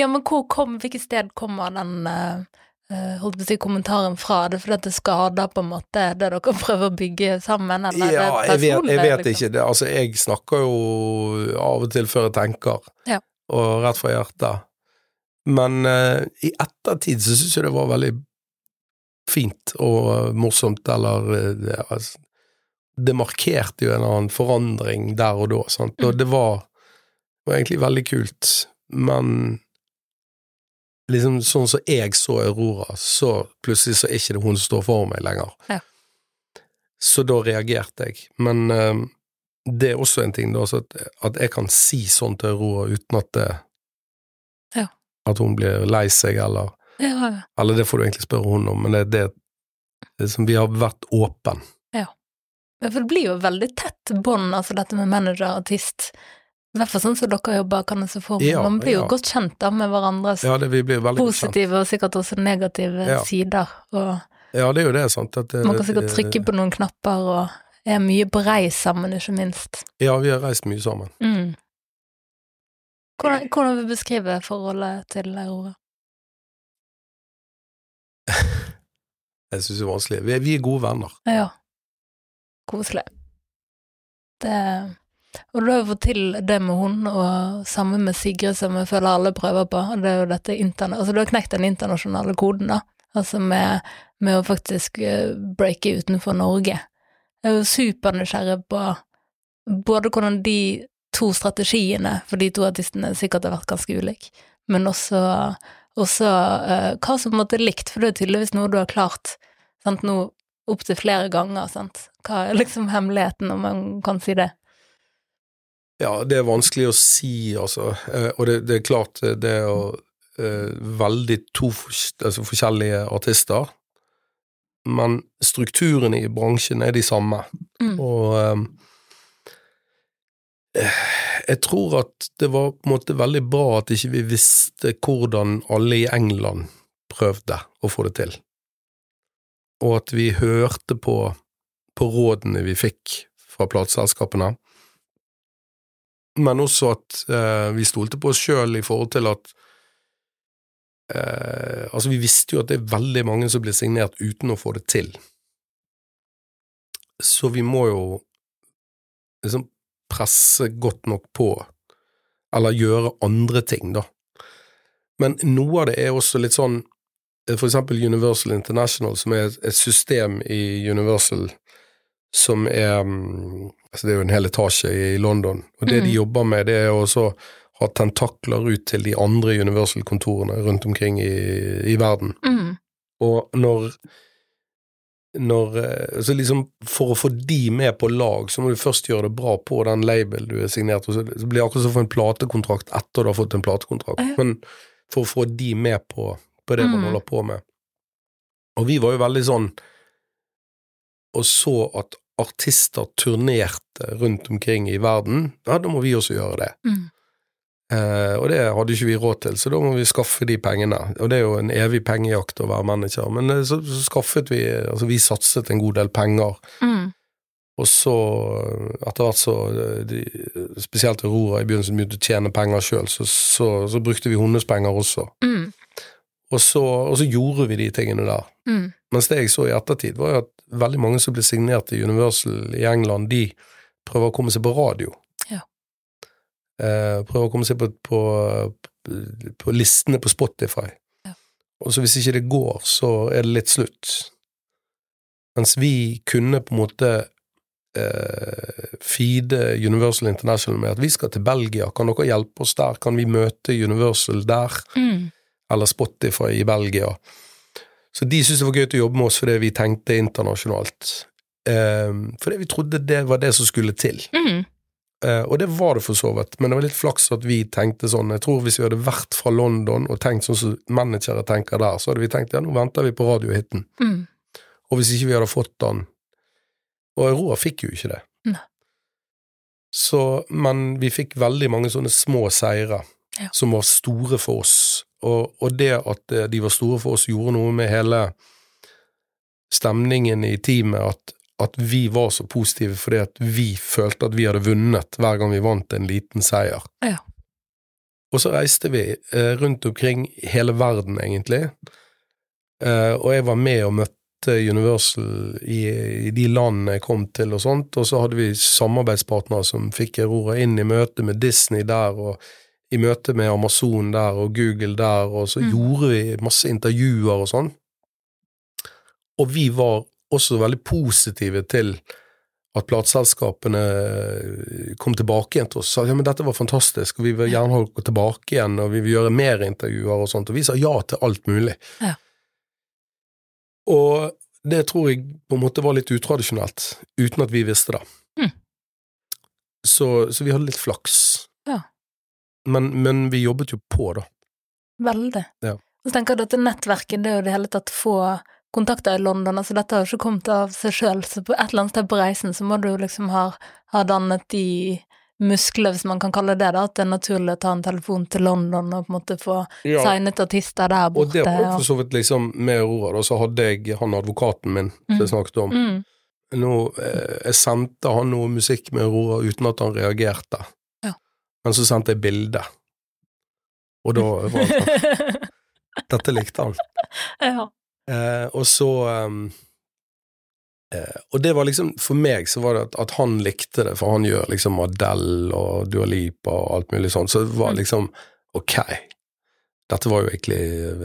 ja, men hvor kom, hvilket sted kommer den eh, holdt på å si kommentaren fra det, fordi at det skader på en måte det dere prøver å bygge sammen, eller Ja, det jeg vet, jeg vet liksom? ikke. Det, altså, jeg snakker jo av og til før jeg tenker, Ja. og rett fra hjertet. Men eh, i ettertid så syns jeg det var veldig fint og morsomt, eller eh, det, altså, det markerte jo en eller annen forandring der og da, sant? og Mm. det var, var egentlig veldig kult, men liksom sånn som jeg så Aurora, så plutselig så er ikke det hun som står for meg lenger. Ja. Så da reagerte jeg. Men uh, det er også en ting, da, så at, at jeg kan si sånn til Aurora uten at det Ja. At hun blir lei seg, eller Ja. Eller det får du egentlig spørre hun om, men det er det, som vi har vært åpen. Ja, for det blir jo veldig tett bånd, altså dette med manager og artist. I hvert fall sånn som dere jobber, kan jeg se for meg. Ja, Man blir jo ja. godt kjent da med hverandres Ja, det, positive og sikkert også negative Ja. sider. Og Ja, det er jo det, sant. At, man kan sikkert trykke på noen knapper og er mye på reis sammen, ikke minst. Ja, vi har reist mye sammen. Mm. Hvordan, hvordan vil du beskrive forholdet til Aurora? Jeg syns det er vanskelig. Vi er, vi er gode venner. Ja. Koselig. Det Og du har jo fått til det med hun, og sammen med Sigrid, som jeg føler alle prøver på. og Det er jo dette interne... Altså, du har knekt den internasjonale koden, da. Altså med, med å faktisk eh, breake utenfor Norge. Jeg er jo supernysgjerrig på både hvordan de to strategiene for de to artistene sikkert har vært ganske ulike, men også, også uh, hva som måtte likt, for det er tydeligvis noe du har klart sant, nå opptil flere ganger, sant. Hva er liksom hemmeligheten, om man kan si det? Ja, det er vanskelig å si, altså. Uh, og det, det er klart, eh, det er eh, veldig to altså forskjellige artister. Men strukturene i bransjen er de samme. Mm. Og jeg tror at det var på en måte veldig bra at ikke vi visste hvordan alle i England prøvde å få det til. Og at vi hørte på, på rådene vi fikk fra plateselskapene men også at eh, vi stolte på oss sjøl i forhold til at eh, Altså, vi visste jo at det er veldig mange som blir signert uten å få det til. Så vi må jo liksom presse godt nok på, eller gjøre andre ting, da. Men noe av det er også litt sånn eh, For eksempel Universal International, som er et- system i Universal som er mm, altså Det er jo en hel etasje i London, og det mm. de jobber med, det er å ha tentakler ut til de andre Universal-kontorene rundt omkring i, i verden. Mm. Og når når, eh, så liksom For å få de med på lag, så må du først gjøre det bra på den label du er signert hos. Så det blir akkurat som å få en platekontrakt etter du har fått en platekontrakt. Ja. Men for å få de med på, på det man Mm. holder på med. Og vi var jo veldig sånn og så at artister turnerte rundt omkring i verden, ja, da må vi også gjøre det. Mm. Eh, og det hadde ikke vi råd til, så da må vi skaffe de pengene. Og det er jo en evig pengejakt å være manager, men eh, så, så skaffet vi Altså, vi satset en god del penger, Mm. og så, eh, etter hvert så de, Spesielt Aurora i begynnelsen begynte å tjene penger sjøl, så, så, så brukte vi hennes penger også. Mm. Og så, og så gjorde vi de tingene der. Mm. Mens det jeg så i ettertid, var jo at veldig mange som ble signert i Universal i England, de prøver å komme seg på radio. Ja. Eh, prøver å komme seg på, på, på listene på Spotify. Ja. Og så hvis ikke det går, så er det litt slutt. Mens vi kunne på en måte uh, feede Universal International med at vi skal til Belgia, kan dere hjelpe oss der? Kan vi møte Universal der? Mm. eller Spotify i Belgia. Så de syntes det var gøy å jobbe med oss fordi vi tenkte internasjonalt. Um, fordi vi trodde det var det som skulle til. Mm. Eh, og det var det for så vidt, men det var litt flaks at vi tenkte sånn. Jeg tror hvis vi hadde vært fra London og tenkt sånn som managere tenker der, så hadde vi tenkt ja, nå venter vi på radiohiten. Mm. Og hvis ikke vi hadde fått den Og Aurora fikk jo ikke det. Ne. Så, men vi fikk veldig mange sånne små seire Ja. som var store for oss. Og, og det at eh, de var store for oss, gjorde noe med hele stemningen i teamet. At, at vi var så positive fordi at vi følte at vi hadde vunnet hver gang vi vant en liten seier. Ja. Og så reiste vi eh, rundt omkring hele verden, egentlig, Eh, og jeg var med og møtte Universal i, i de landene jeg kom til, og sånt, og så hadde vi samarbeidspartnere som fikk Aurora inn i møte med Disney der, og i møte med Amazon der, og Google der, og så Mm. gjorde vi masse intervjuer og sånn. Og vi var også veldig positive til at plateselskapene kom tilbake igjen til oss og sa ja, men dette var fantastisk, og vi vil gjerne ha dere tilbake igjen, og vi vil gjøre mer intervjuer og sånt, og vi sa ja til alt mulig. Ja. Og det tror jeg på en måte var litt utradisjonelt, uten at vi visste det. Mm. Så, så vi hadde litt flaks. Ja. Men, men vi jobbet jo på, da. Veldig. Ja. Så tenker at dette nettverket, det er jo det hele tatt få kontakter i London, altså dette har jo ikke kommet av seg sjøl, så på et eller annet sted på reisen så må du liksom ha, ha dannet de muskler, hvis man kan kalle det det, at det er naturlig å ta en telefon til London og på en måte få Ja. signet artister der Og det borte. var for så vidt liksom med Aurora, da, så hadde jeg han advokaten min som jeg snakket om. mm, Nå, eh, jeg sendte han noe musikk med Aurora uten at han reagerte. Ja. Men så sendte jeg bilde. Og da var det sånn Dette likte han. ja. Eh, og så ehm, eh, Og det var liksom For meg så var det at, at han likte det, for han gjør liksom Adele og Dua Lipa og alt mulig sånn, så det var Mm. liksom Ok. Dette var jo egentlig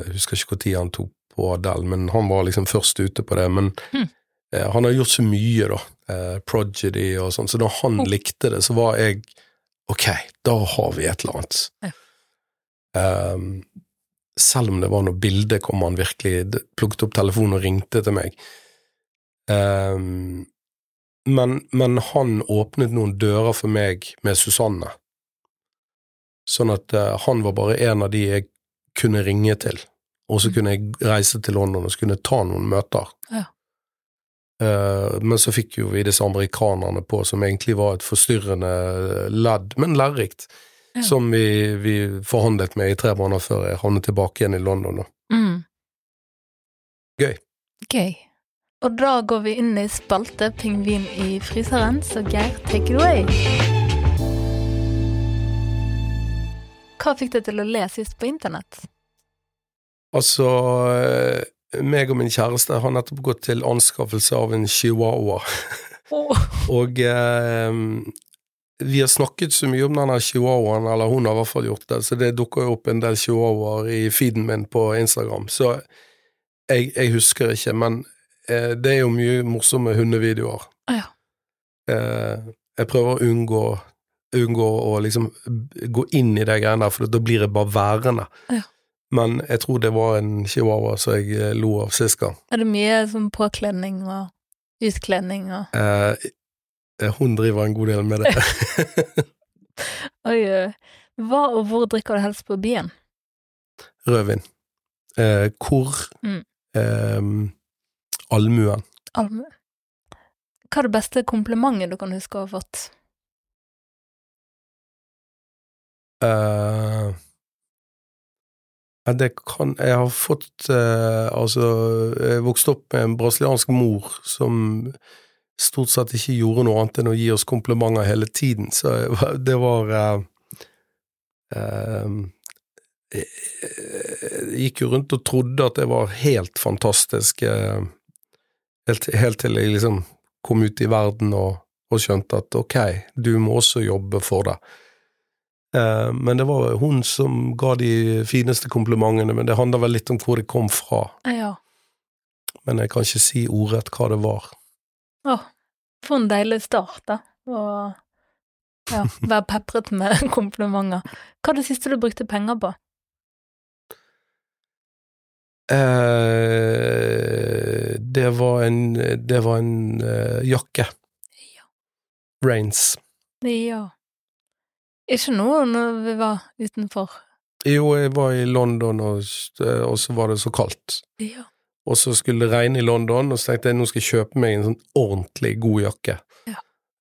Jeg husker ikke når han tok på Adele, men han var liksom først ute på det. Men Mm. eh, han har gjort så mye, da. Eh, Prodigy og sånn, så da han Oh. likte det, så var jeg Ok, da har vi et eller annet. Ja. Ehm, selv om det var noe bilde, kom han virkelig plukket opp telefonen og ringte til meg. Um, men, men han åpnet noen dører for meg med Susanne, sånn at uh, han var bare en av de jeg kunne ringe til, og så Mm. kunne jeg reise til London og så kunne jeg ta noen møter. Ja. Uh, men så fikk jo vi disse amerikanerne på, som egentlig var et forstyrrende ledd, men lærerikt, Ja. som vi, vi forhandlet med i tre måneder før jeg havnet tilbake igjen i London. Mm. Gøy. Gøy. Og da går vi inn i spalte Pingvin i fryseren, så Geir, take it away. Hva fikk deg til å le sist på internett? Altså, eh, meg og min kjæreste har nettopp gått til anskaffelse av en chihuahua. Oh. Og eh, vi har snakket så mye om denne chihuahuaen, eller hun har i hvert fall gjort det, så det dukker jo opp en del chihuahuaer i feeden min på Instagram. Så jeg, jeg husker ikke, men eh, det er jo mye morsomme hundevideoer. Ja. Eh, jeg prøver å unngå, unngå å liksom gå inn i de greiene der, for da blir jeg bare værende. Ja. Men jeg tror det var en chihuahua som jeg eh, lo av sist gang. Er det mye sånn påkledning og utkledning og Eh, hun driver en god del med det. Oi. Hva og hvor drikker du helst på byen? Rødvin. Eh, hvor Mm. eh, Allmuen. Alme. Hva er det beste komplimentet du kan huske å ha fått? Uh, det kan Jeg har fått uh, Altså, jeg vokste opp med en brasiliansk mor som stort sett ikke gjorde noe annet enn å gi oss komplimenter hele tiden, så det var eh, eh, Jeg gikk jo rundt og trodde at det var helt fantastisk, eh, helt, helt til jeg liksom kom ut i verden og, og skjønte at ok, du må også jobbe for det. Eh, men det var hun som ga de fineste komplimentene, men det handler vel litt om hvor det kom fra. Ja. Men jeg kan ikke si ordrett hva det var. Å, for en deilig start, da. Og ja, være pepret med komplimenter. Hva er det siste du brukte penger på? Eh, det var en, det var en uh, jakke. Ja. Rains. Ja. Ikke noe når vi var utenfor. Jo, jeg var i London, og, og så var det så kaldt. Ja. Og så skulle det regne i London, og så tenkte jeg nå skal jeg kjøpe meg en sånn ordentlig god jakke. Ja.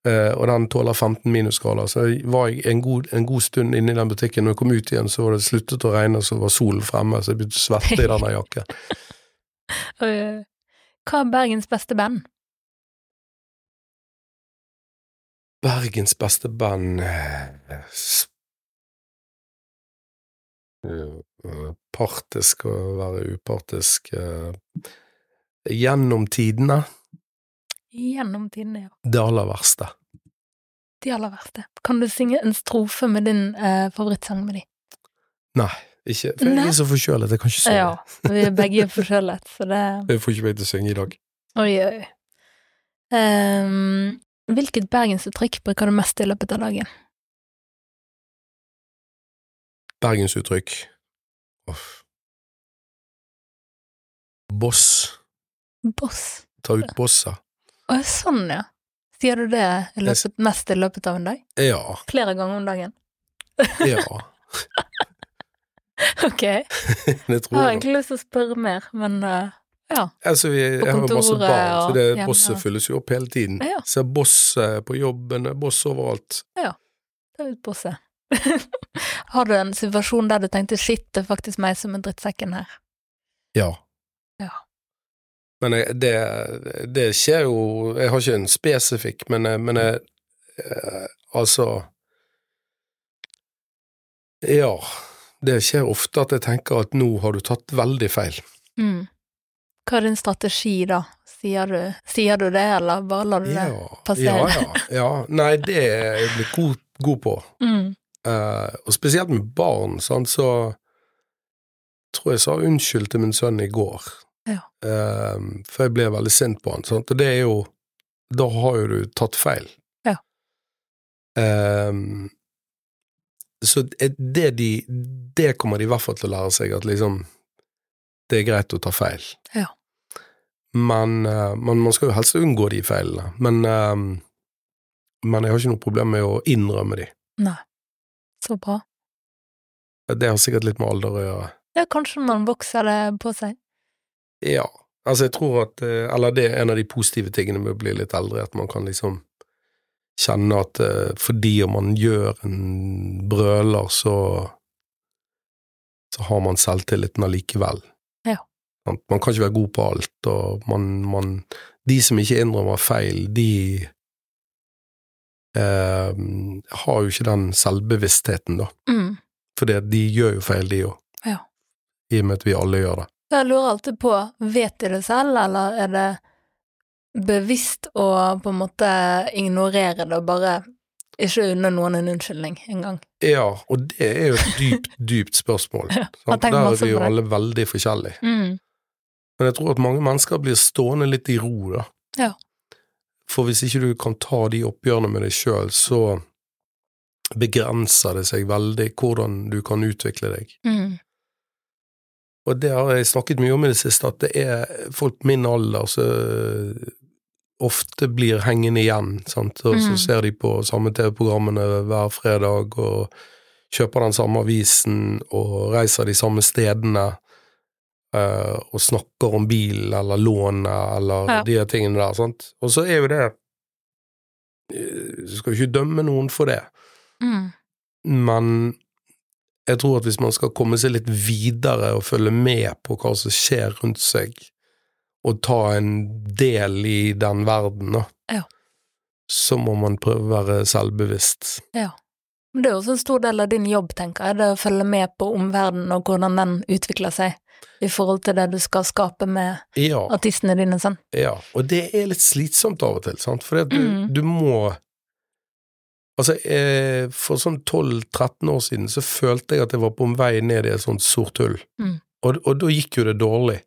Uh, og den tåler 15 minusgrader, så var jeg en god, en god stund inne i den butikken. Når jeg kom ut igjen, så var det sluttet å regne, og så var solen fremme, så jeg begynte å svette i denne jakken. Oi. Hva er Bergens beste band? Bergens beste band eh, Eh, partisk og være upartisk eh, gjennom tidene. Gjennom tidene, ja. Det aller verste. De aller verste. Kan du synge en strofe med din eh, favorittsang med de? Nei, ikke For jeg er så forkjølet, jeg kan ikke synge. Ja, vi er begge forkjølet, så det Jeg får ikke meg til å synge i dag. Oi, oi. Um, hvilket bergensuttrykk bruker du mest i løpet av dagen? Bergensuttrykk. Uff. Boss. Boss. Ta ut bossa. Å, sånn, ja. Sier du det løpet, mest i løpet av en dag? Ja. Flere ganger om dagen? Ja. Ok. Jeg Det tror har egentlig lyst til å spørre mer, men uh, ja. Altså, vi, jeg har jo masse barn, så det hjemme. bosset fylles jo opp hele tiden. Ja. Ser boss eh, på jobben, boss overalt. Ja. Ta ut bosset. har du en situasjon der du tenkte shit, det er faktisk meg som er drittsekken her? Ja. Ja. Men jeg, det, det skjer jo Jeg har ikke en spesifikk, men, men jeg, eh, altså Ja. Det skjer ofte at jeg tenker at nå har du tatt veldig feil. Mm. Hva er din strategi da? Sier du, sier du det, eller bare lar du det passere? ja, ja, ja. Nei, det er jeg blitt god, god på. Mm. Eh, og spesielt med barn, sant, så tror jeg sa unnskyld til min sønn i går. Ja. Uh, for jeg ble veldig sint på han, sant, og det er jo Da har jo du tatt feil. Ja. Uh, så det de Det kommer de i hvert fall til å lære seg, at liksom Det er greit å ta feil. Ja. Men, men man skal jo helst unngå de feilene. Men, men jeg har ikke noe problem med å innrømme de. Nei. Så bra. Det har sikkert litt med alder å gjøre. Ja, kanskje man vokser det på seg. Ja, altså jeg tror at eh, Eller det er en av de positive tingene med å bli litt eldre, at man kan liksom kjenne at eh, fordi om man gjør en brøler, så så har man selvtilliten allikevel. Ja. Man kan ikke være god på alt, og man, man De som ikke innrømmer feil, de eh, har jo ikke den selvbevisstheten, da. Mm. For de gjør jo feil, de òg. Ja. I og med at vi alle gjør det. Jeg lurer alltid på, vet de det selv, eller er det bevisst å på en måte ignorere det og bare ikke unne noen en unnskyldning engang? Ja, og det er jo et dypt, dypt spørsmål. Ja? Der er vi jo alle veldig forskjellige. Mm. Men jeg tror at mange mennesker blir stående litt i ro, da. Ja. For hvis ikke du kan ta de oppgjørene med deg sjøl, så begrenser det seg veldig hvordan du kan utvikle deg. Mm. Og det har jeg snakket mye om i det siste, at det er folk min alder som ofte blir hengende igjen, sant, og så Mm. ser de på samme TV-programmene hver fredag og kjøper den samme avisen og reiser de samme stedene eh, og snakker om bil eller lånet eller Ja. de tingene der, sant. Og så er jo det eh, Du skal jo ikke dømme noen for det, Mm. men jeg tror at hvis man skal komme seg litt videre og følge med på hva som skjer rundt seg, og ta en del i den verden, da, Ja. så må man prøve å være selvbevisst. Men det er også en stor del av din jobb, tenker jeg, det å følge med på omverdenen og hvordan den utvikler seg i forhold til det du skal skape med Ja, artistene dine, sånn. ja. og det er litt slitsomt av og til, sant, for du, Mm. du må Altså, eh, for sånn 12-13 år siden så følte jeg at jeg var på en vei ned i et sånt sort hull, Mm. og, og da gikk jo det dårlig.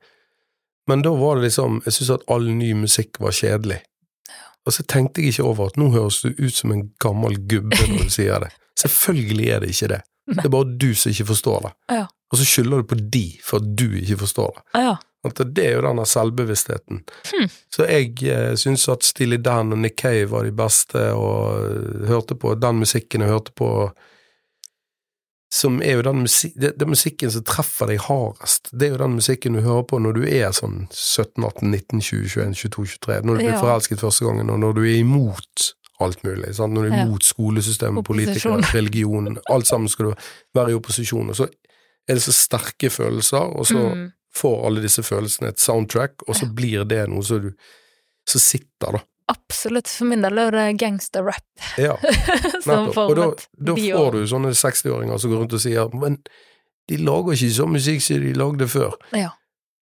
Men da var det liksom Jeg syntes at all ny musikk var kjedelig. Og så tenkte jeg ikke over at nå høres du ut som en gammel gubbe når du sier det. Selvfølgelig er det ikke det. Det er bare du som ikke forstår det. Ja. Og så skylder du på de for at du ikke forstår det. Ja. At det er jo denne selvbevisstheten. Hmm. Så jeg eh, syns at Steely Dan og Nick Cave var de beste, og eh, hørte på den musikken jeg hørte på Som er jo den musik det, det musikken som treffer deg hardest. Det er jo den musikken du hører på når du er sånn 17, 18, 19, 20, 21, 22, 23. Når du blir forelsket første gangen, og når du er imot alt mulig. Sant? Når du er Ja. imot skolesystemet, politikere, religion, alt sammen skal du være i opposisjon. Og så er det så sterke følelser, og så Mm. får alle disse følelsene et soundtrack, og så blir det noe som sitter, da. Absolutt. For min del er det gangsterrap Ja, nettopp. Og da, da får du sånne 60-åringer som går rundt og sier Men de lager ikke sånn musikk som de lagde før. Ja.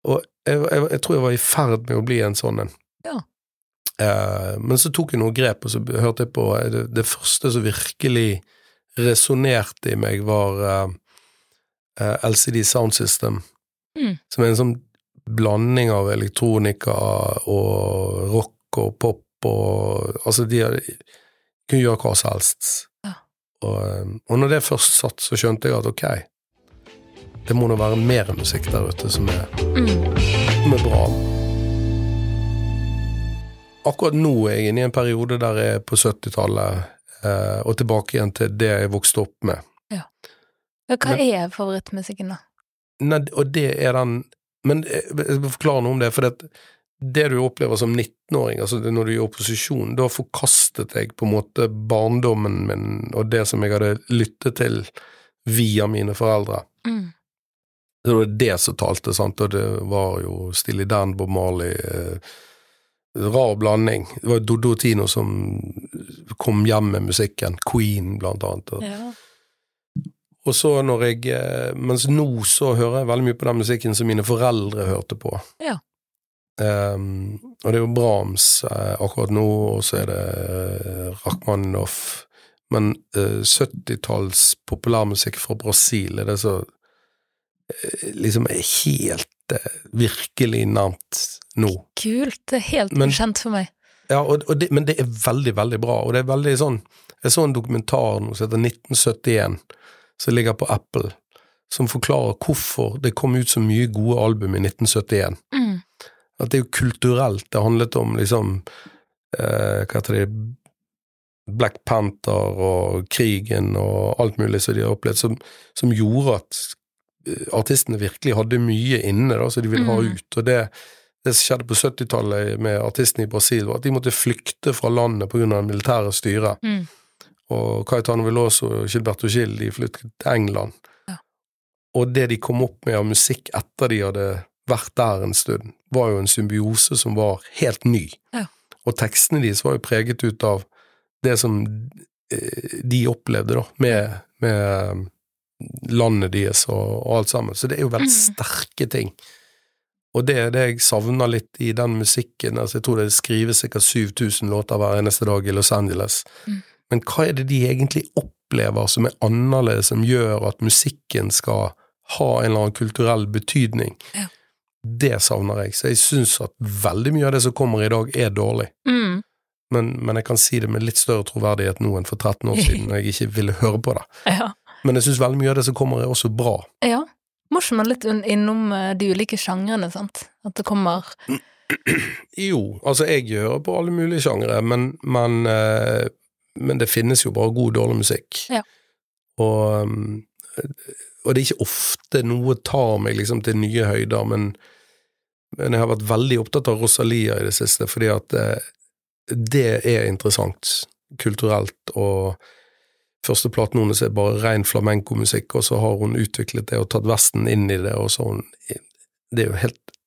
Og jeg, jeg, jeg tror jeg var i ferd med å bli en sånn en. Ja. Eh, men så tok jeg noen grep, og så hørte jeg på eh, det, det første som virkelig resonnerte i meg, var eh, LCD Sound System, Mm. som er en sånn blanding av elektronika og rock og pop og Altså, de har- kunne gjøre hva som helst. Ja. Og, eh, og når det først satt, så skjønte jeg at ok, det må nå være mer musikk der ute som er, Mm. som er bra. Akkurat nå er jeg inne i en periode der jeg er på 70-tallet, eh, og tilbake igjen til det jeg vokste opp med. Hva er favorittmusikken, da? Nei, og det er den Men jeg jeg forklare noe om det, for det, det du opplever som 19-åring, altså når du er i opposisjon, da forkastet jeg på en måte barndommen min og det som jeg hadde lyttet til via mine foreldre. Mm. Det var det som talte, sant, og det var jo Stilly Dan, Bob Marley eh, Rar blanding. Det var Doddo Tino som kom hjem med musikken. Queen, blant annet. Og, Ja. Og så når jeg eh, Mens nå så hører jeg veldig mye på den musikken som mine foreldre hørte på. Ja. Um, og det er jo Brahms uh, akkurat nå, og så er det uh, Rachmaninoff. Men uh, 70-talls populærmusikk fra Brasil er det så eh, liksom er helt eh, virkelig nærmt nå. Kult. Det er helt Men- ukjent for meg. Ja, og, og det, men det er veldig, veldig bra, og det er veldig sånn Jeg så en dokumentar nå som heter 1971, som ligger på Apple, som forklarer hvorfor det kom ut så mye gode album i 1971. Mm. At det er jo kulturelt, det handlet om liksom eh, Hva heter det Black Panther og krigen og alt mulig som de har opplevd, som, som gjorde at eh, artistene virkelig hadde mye inne da, som de ville ha Mm. ut. Og det, det som skjedde på 70-tallet med artistene i Brasil, var at de måtte flykte fra landet pga. det militære styret. Mm. Og Caetano Veloso og Gilberto Gil de flyttet til England. Ja. Og det de kom opp med av musikk etter de hadde vært der en stund, var jo en symbiose som var helt ny. Ja. Og tekstene deres var jo preget ut av det som eh, de opplevde, da, med, med eh, landet deres og, og alt sammen. Så det er jo veldig Mm. sterke ting. Og det er det jeg savner litt i den musikken. Altså, jeg tror det skrives sikkert 7000 låter hver eneste dag i Los Angeles. Mm. Men hva er det de egentlig opplever som er annerledes, som gjør at musikken skal ha en eller annen kulturell betydning? Ja. Det savner jeg. Så jeg syns at veldig mye av det som kommer i dag, er dårlig. Mm. Men, men jeg kan si det med litt større troverdighet nå enn for 13 år siden, når jeg ikke ville høre på det. Ja. Men jeg syns veldig mye av det som kommer, er også bra. ja. Ikke man litt innom eh, de ulike sjangrene, sant? At det kommer Jo, altså jeg hører på alle mulige sjangre, men, men, eh, men det finnes jo bare god og dårlig musikk. Ja. Og, um, og det er ikke ofte noe tar meg liksom til nye høyder, men, men jeg har vært veldig opptatt av Rosalia i det siste, fordi at det, det er interessant kulturelt, og første platen hennes er bare ren flamenco-musikk, og så har hun utviklet det og tatt vesten inn i det, og så hun Det er jo helt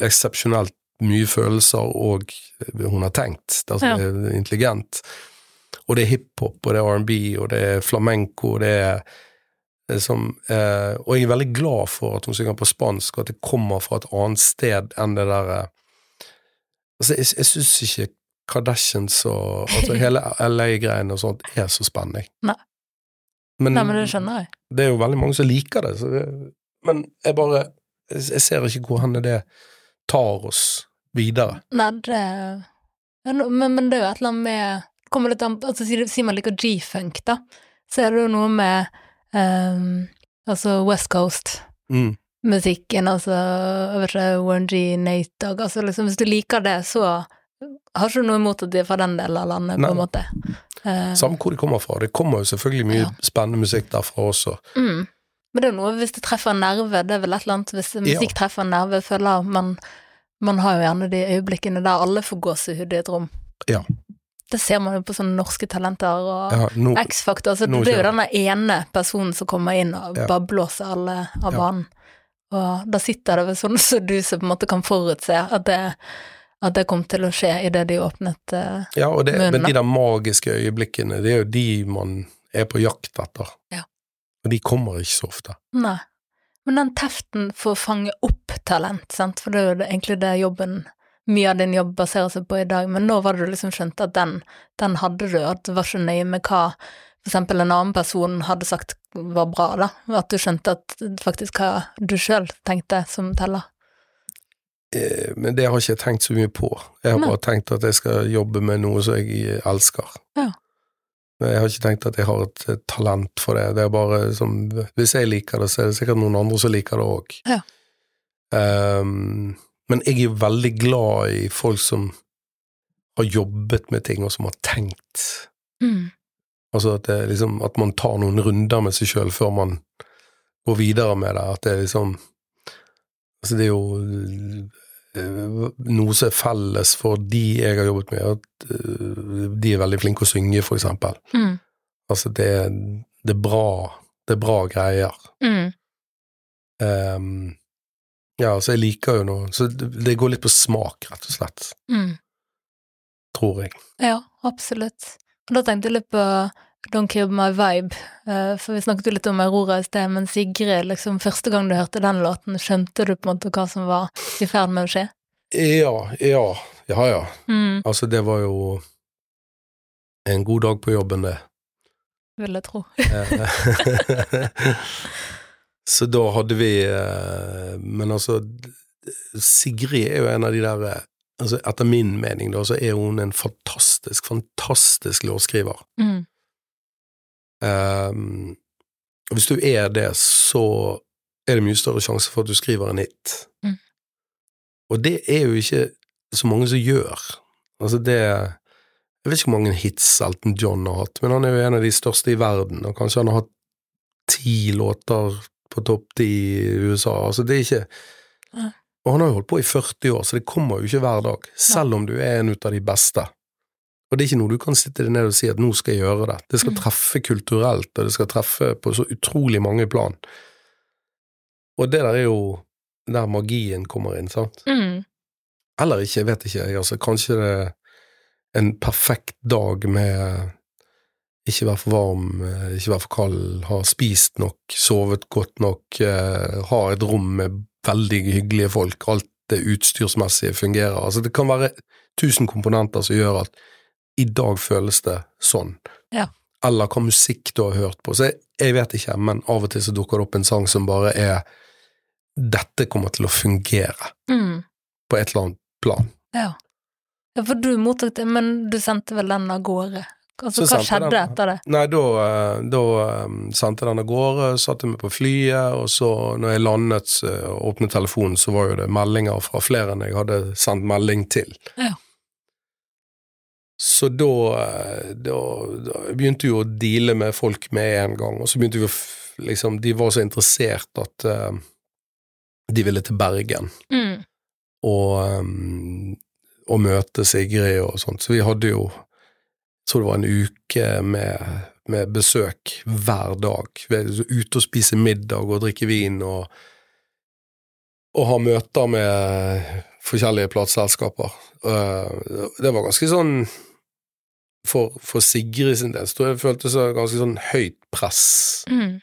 eksepsjonelt mye følelser, og hun har tenkt. Altså, Ja. Det er intelligent. Og det er hiphop, og det er R&B, og det er flamenco, og det er, det er som eh, Og jeg er veldig glad for at hun synger på spansk, og at det kommer fra et annet sted enn det derre Altså, jeg, jeg syns ikke Kardashians og altså hele LA-greiene og sånt er så spennende. Nei. Men, Nei, men det skjønner jeg. det er jo veldig mange som liker det, så det men jeg bare jeg jeg ser ikke hvor hen det tar oss videre. Nei, det men, men det er jo et eller annet med kommer litt an altså, Sier man liker G-funk, da, så er det jo noe med um, altså West Coast-musikken, Mm. altså jeg vet ikke, Warren G, Nate Dogg altså liksom, Hvis du liker det, så har ikke noe imot at de er fra den delen av landet, Nei. på en måte. Uh, Samme hvor de kommer fra. Det kommer jo selvfølgelig mye Ja. spennende musikk derfra også. Mm. Men det er noe hvis det treffer en nerve, det er vel et eller annet hvis musikk treffer en nerve, føler man man har jo gjerne de øyeblikkene der alle får gåsehud i et rom. Ja. Det ser man jo på sånne norske talenter og Ja, no, X-Factor, Så det er jo den ene personen som kommer inn og Ja. bare blåser alle av banen. Og da sitter det ved sånn som du som på en måte kan forutse at det, at det kom til å skje idet de åpnet uh, ja, og det, munnen, men de der magiske øyeblikkene, det er jo de man er på jakt etter. Ja. Og de kommer ikke så ofte. Nei. Men den teften for å fange opp talent, sant, for det er jo egentlig det jobben Mye av din jobb baserer seg på i dag, men nå var det du liksom skjønte at den, den hadde du, at det var ikke nøye med hva for eksempel en annen person hadde sagt var bra, da, at du skjønte at faktisk hva du sjøl tenkte som teller. Eh, Men det har ikke jeg tenkt så mye på. Jeg har Nei. bare tenkt at jeg skal jobbe med noe som jeg elsker. Ja. Jeg har ikke tenkt at jeg har et, talent for det. Det er bare som Hvis jeg liker det, så er det sikkert noen andre som liker det òg. Ja. Men jeg er veldig glad i folk som har jobbet med ting, og som har tenkt. Mm. Altså at, det liksom, at man tar noen runder med seg sjøl før man går videre med det. At det er liksom Altså, det er jo eh, noe som er felles for de jeg har jobbet med, at eh, de er veldig flinke å synge, for eksempel. Mm. Altså, det, det er bra Det er bra greier. Mm. Ehm, ja, altså, jeg liker jo noe Så det, går litt på smak, rett og slett. Mm. Tror jeg. Ja, absolutt. Og da tenkte jeg litt på Don't Kill My Vibe, eh, for vi snakket jo litt om Aurora i sted, men Sigrid, liksom, første gang du hørte den låten, skjønte du på en måte hva som var i ferd med å skje? Ja, ja, ja, ja. Mm. Altså, det var jo en god dag på jobben, det. Vil jeg tro. Så da hadde vi eh, Men altså, Sigrid er jo en av de der eh, altså Etter min mening, da, så er hun en fantastisk, fantastisk låtskriver. Mm. Um, hvis du er det, så er det mye større sjanse for at du skriver en hit. Mm. Og det er jo ikke så mange som gjør. Altså det Jeg vet ikke hvor mange hits Elton John har hatt, men han er jo en av de største i verden, og kanskje han har hatt ti låter på topp ti i USA. Altså det er ikke Og han har jo holdt på i 40 år, så det kommer jo ikke hver dag, selv om du er en av de beste. Og det er ikke noe du kan sitte deg ned og si at nå skal jeg gjøre det. Det skal Mm. treffe kulturelt, og det skal treffe på så utrolig mange plan. Og det der er jo der magien kommer inn, sant. Mm. Eller ikke, jeg vet ikke, altså. Kanskje det er en perfekt dag med ikke være for varm, eh, ikke være for kald, ha spist nok, sovet godt nok, eh, ha et rom med veldig hyggelige folk, alt det utstyrsmessige fungerer. Altså det kan være tusen komponenter som gjør at i dag føles det sånn. Ja. Eller hva musikk du har hørt på. Så jeg, jeg vet ikke, men av og til så dukker det opp en sang som bare er Dette kommer til å fungere Mm. på et eller annet plan. Ja. ja, for du mottok det, men du sendte vel den av gårde? Altså, hva skjedde den- etter det? Nei, da, eh, da eh, sendte den av gårde, satte meg på flyet, og så når jeg landet eh, og åpnet telefonen, så var jo det meldinger fra flere enn jeg hadde sendt melding til. Ja. Så da, da, da begynte jo å deale med folk med en gang, og så begynte vi å liksom De var så interessert at uh, de ville til Bergen Mm. og, um, og møte Sigrid og sånt. Så vi hadde jo tror det var en uke med, med besøk hver dag. Ute og spise middag og drikke vin og, og ha møter med forskjellige plateselskaper. Uh, det var ganske sånn for, for Sigrid sin del så jeg det føltes som ganske sånn høyt press. Mm.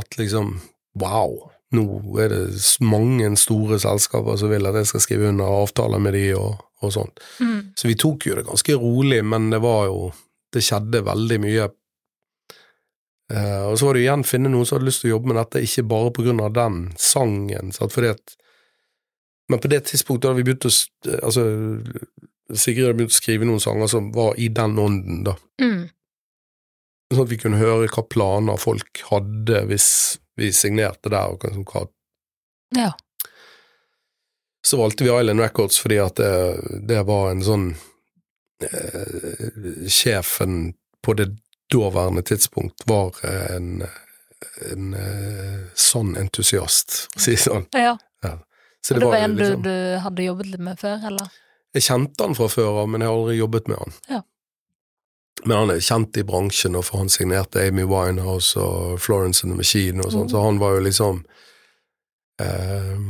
At liksom wow, nå er det mange store selskaper som vil at jeg skal skrive under avtaler med de og, og sånt. Mm. Så vi tok jo det ganske rolig, men det var jo Det skjedde veldig mye. Eh, og så var det igjen finne noen som hadde lyst til å jobbe med dette, ikke bare på grunn av den sangen, sant, fordi at Men på det tidspunktet da vi begynte å Altså, Sigrid hadde begynt å skrive noen sanger som var i den ånden, da. Mm. Sånn at vi kunne høre hva planer folk hadde hvis vi signerte der, og hva Ja. Så valgte vi Island Records fordi at det, det var en sånn eh, Sjefen på det daværende tidspunkt var en, en eh, sånn entusiast, å si det sånn. ja. Så Og det var var en liksom- du hadde jobbet litt med før, eller? Jeg kjente han fra før av, men jeg har aldri jobbet med han. Ja. Men han er kjent i bransjen, og for han signerte Amy Winehouse og Florence and the Machine og sånn, Mm. så han var jo liksom eh,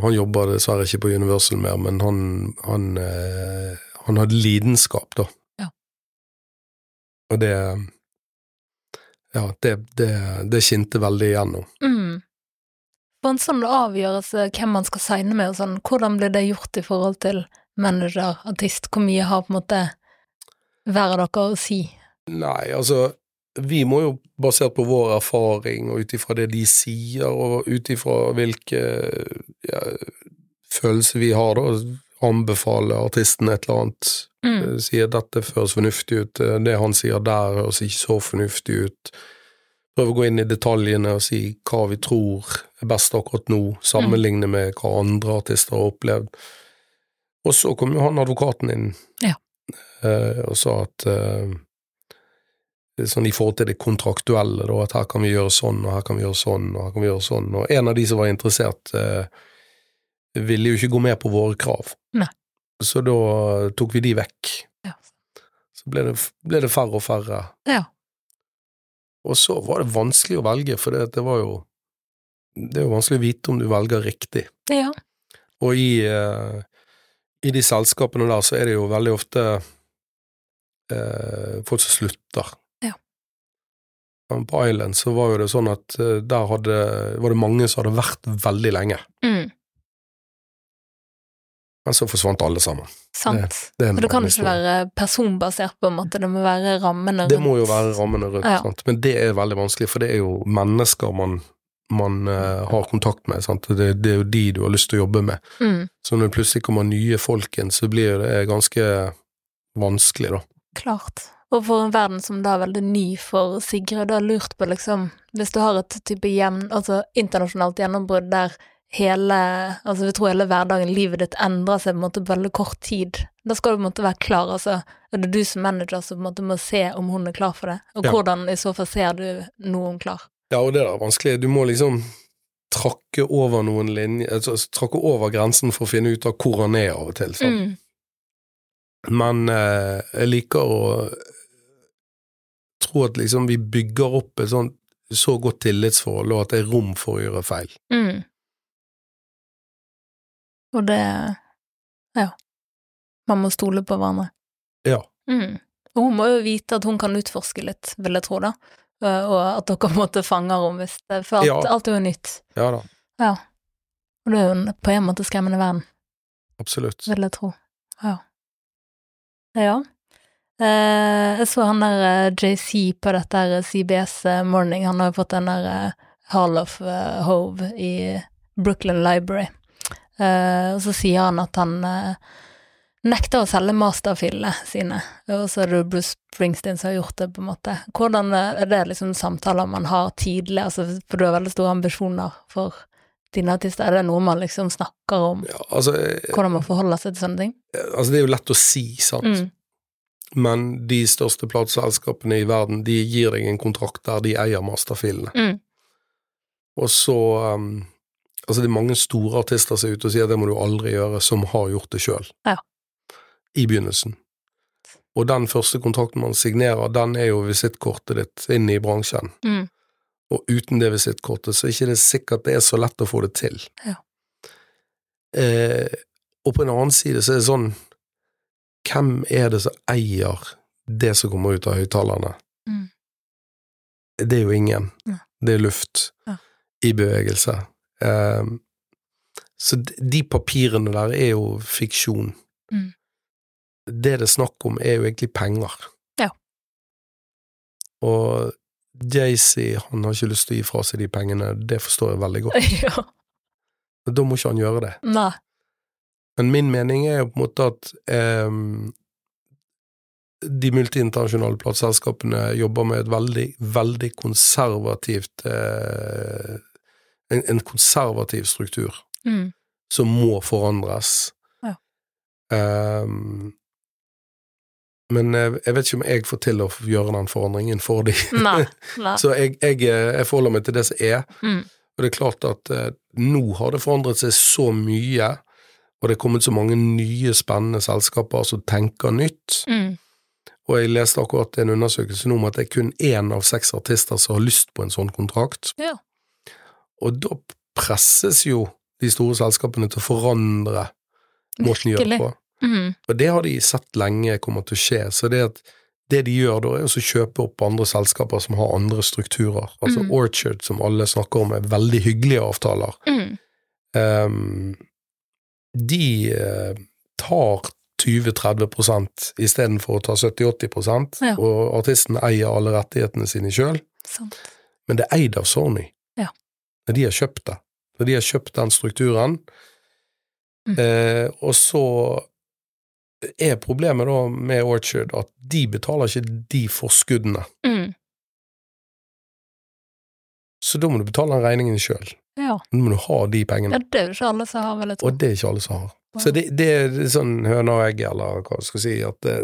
Han jobber dessverre ikke på Universal mer, men han, han, eh, han hadde lidenskap, da. Ja. Og det Ja, det, det, det skinte veldig igjennom. Mm. På en sånn avgjørelse hvem man skal signe med og sånn, hvordan ble det gjort i forhold til manager, artist? Hvor mye har på en måte hver av dere å si? Nei, altså vi må jo, basert på vår erfaring og ut ifra det de sier, og ut ifra hvilke ja, følelser vi har, da, anbefale artisten et eller annet. Mm. Eh, Sier dette høres fornuftig ut, eh, det han sier der høres ikke så fornuftig ut. Prøve å gå inn i detaljene og si hva vi tror er best akkurat nå, sammenligne med hva andre artister har opplevd. Og så kom jo han advokaten inn Ja. eh, og sa at det er sånn i forhold til det kontraktuelle, da, at her kan vi gjøre sånn, og her kan vi gjøre sånn, og her kan vi gjøre sånn. Og en av de som var interessert, eh, ville jo ikke gå med på våre krav. Nei. Så da tok vi de vekk. Ja. Så ble det, ble det færre og færre. Ja. Og så var det vanskelig å velge, for det, det var jo Det er jo vanskelig å vite om du velger riktig. Ja. Og i, eh, i de selskapene der så er det jo veldig ofte eh, folk som slutter. Men På Island så var jo det sånn at eh, der hadde, var det mange som hadde vært veldig lenge, Mm. men så forsvant alle sammen. Sant. Det, det Og det kan ikke være personbasert, på en måte, det må være rammene Det må jo være rammene rundt, Ja. sant? men det er veldig vanskelig, for det er jo mennesker man, man uh, har kontakt med. Sant? Det, det er jo de du har lyst til å jobbe med. Mm. Så når det plutselig kommer nye folk inn, så blir det ganske vanskelig, da. Klart. Og for en verden som da er veldig ny for Sigrid, da har lurt på liksom Hvis du har et type jevn, altså internasjonalt gjennombrudd der hele Altså vi tror hele hverdagen, livet ditt endrer seg på en måte på veldig kort tid. Da skal du på en måte være klar, altså. Er det du som manager som på en måte må se om hun er klar for det? Og Ja. hvordan i så fall ser du noen klar? Ja, og det er vanskelig. Du må liksom trakke over noen linjer, altså trakke over grensen for å finne ut av hvor han er av og til. Sånn. Mm. Men eh, jeg liker å tro at liksom vi bygger opp et sånt så godt tillitsforhold, og at det er rom for å gjøre feil. Mm. Og det Ja. Man må stole på hverandre. Ja. Mm. Og hun må jo vite at hun kan utforske litt, vil jeg tro, da. Eh, Og at dere på en måte fanger henne hvis det For alt, Ja. alt er jo nytt. Ja da, Ja. Og det er jo på en måte skremmende verden, absolutt. vil jeg tro. Ja. Ja. Eh, jeg så han der eh, JC på dette her CBS eh, Morning, han har jo fått den der Hall of Hove i Brooklyn Library. Og så sier han at han nekter å selge masterfilene sine, og så er det Bruce Springsteen som har gjort det, på en måte. Hvordan er det liksom samtaler man har tidlig, altså, for du har veldig store ambisjoner for dine artister, er det noe man liksom snakker om, Ja, altså, hvordan man forholder seg til sånne ting? altså, det er jo lett å si, sant. Mm. Men de største plateselskapene i verden, de gir deg en kontrakt der de eier masterfilene. Mm. Og så um, Altså, det er mange store artister som er ute og sier at det må du aldri gjøre, som har gjort det sjøl. Ja. I begynnelsen. Og den første kontrakten man signerer, den er jo visittkortet ditt inn i bransjen. Mm. Og uten det visittkortet, så er ikke det sikkert det er så lett å få det til. Ja. Eh, og på en annen side så er det sånn Hvem er det som eier det som kommer ut av høyttalerne? Mm. Det er jo ingen. Ja. Det er luft Ja. i bevegelse. Um, så de- papirene der er jo fiksjon. Mm. Det det er snakk om, er jo egentlig penger. Ja. Og Jay-Z, han har ikke lyst til å gi fra seg de pengene, det forstår jeg veldig godt. ja. Da må ikke han gjøre det. Nei. Men min mening er jo på en måte at eh, de multiinternasjonale plateselskapene jobber med et veldig, veldig konservativt eh, en, en konservativ struktur Mm. som må forandres. Ja. Eh, men jeg, jeg vet ikke om jeg får til å gjøre den forandringen for dem. Nei. Nei. Så jeg, jeg, eh, jeg forholder meg til det som er. Mm. Og det er klart at eh, nå har det forandret seg så mye, og det er kommet så mange nye, spennende selskaper som tenker nytt. Mm. Og jeg leste akkurat en undersøkelse nå om at det er kun én av seks artister som har lyst på en sånn kontrakt. Ja. Og da presses jo de store selskapene til å forandre måten de gjør det på. Mm. Og det har de sett lenge kommer til å skje, så det det de gjør da, er å kjøpe opp andre selskaper som har andre strukturer. Altså Mm. Orchard, som alle snakker om, er veldig hyggelige avtaler. Mm. Ehm, de eh, tar 20-30 istedenfor å ta 70-80 Ja. og artisten eier alle rettighetene sine sjøl. Men det er eid av Sony. Ja. Når de har kjøpt det. Når de har kjøpt den strukturen. Mm. Eh, og så er problemet da med Orchard at de betaler ikke de forskuddene. Mm. Så da må du betale den regningen sjøl. Ja. Nå må du ha de ja, pengene. det er jo ikke alle som har, vel, jeg tror. Og det er ikke alle som har. Wow. Så det, det er sånn høna og egg, eller hva skal jeg si, at det,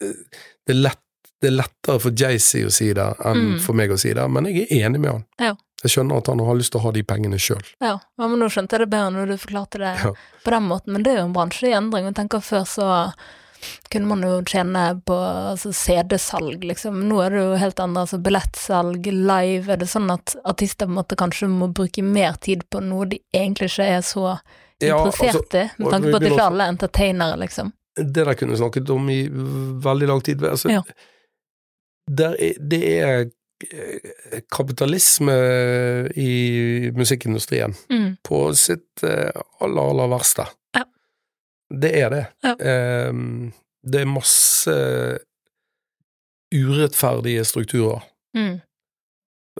det, er lett, det er lettere for Jay-Z å si det enn Mm. for meg å si det, men jeg er enig med han. Ja. Jeg skjønner at han har lyst til å ha de pengene sjøl. Ja, ja, men nå skjønte jeg det bedre når du forklarte det Ja. på den måten, men det er jo en bransje i endring. Jeg tenker Før så kunne man jo tjene på altså, CD-salg, liksom. Nå er det jo helt andre, altså billettsalg, live. Er det sånn at artister måte kanskje må bruke mer tid på noe de egentlig ikke er så Ja, interessert i, med tanke på at de ikke alle er entertainere, liksom. Det der kunne snakket om i veldig lang tid. Altså, Ja. er, det er eh, kapitalisme i musikkindustrien Mm. på sitt eh, aller, aller verste. Det er det. Ja. Ehm, det er masse urettferdige strukturer. Mm.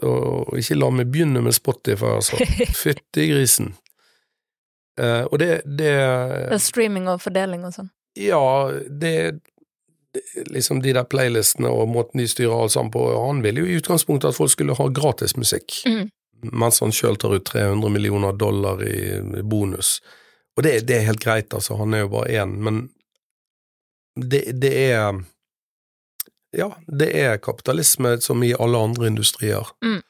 Og ikke la meg begynne med Spotify, altså. Fytti grisen. Eh, og det, det er streaming og fordeling og sånn. Ja, det, det Liksom de der playlistene og måten de styrer alt sammen på Han ville jo i utgangspunktet at folk skulle ha gratis musikk, Mm. mens han sjøl tar ut 300 millioner dollar i bonus. Og det, det er helt greit, altså, han er jo bare én, men det, det er Ja, det er kapitalisme som i alle andre industrier. Mm.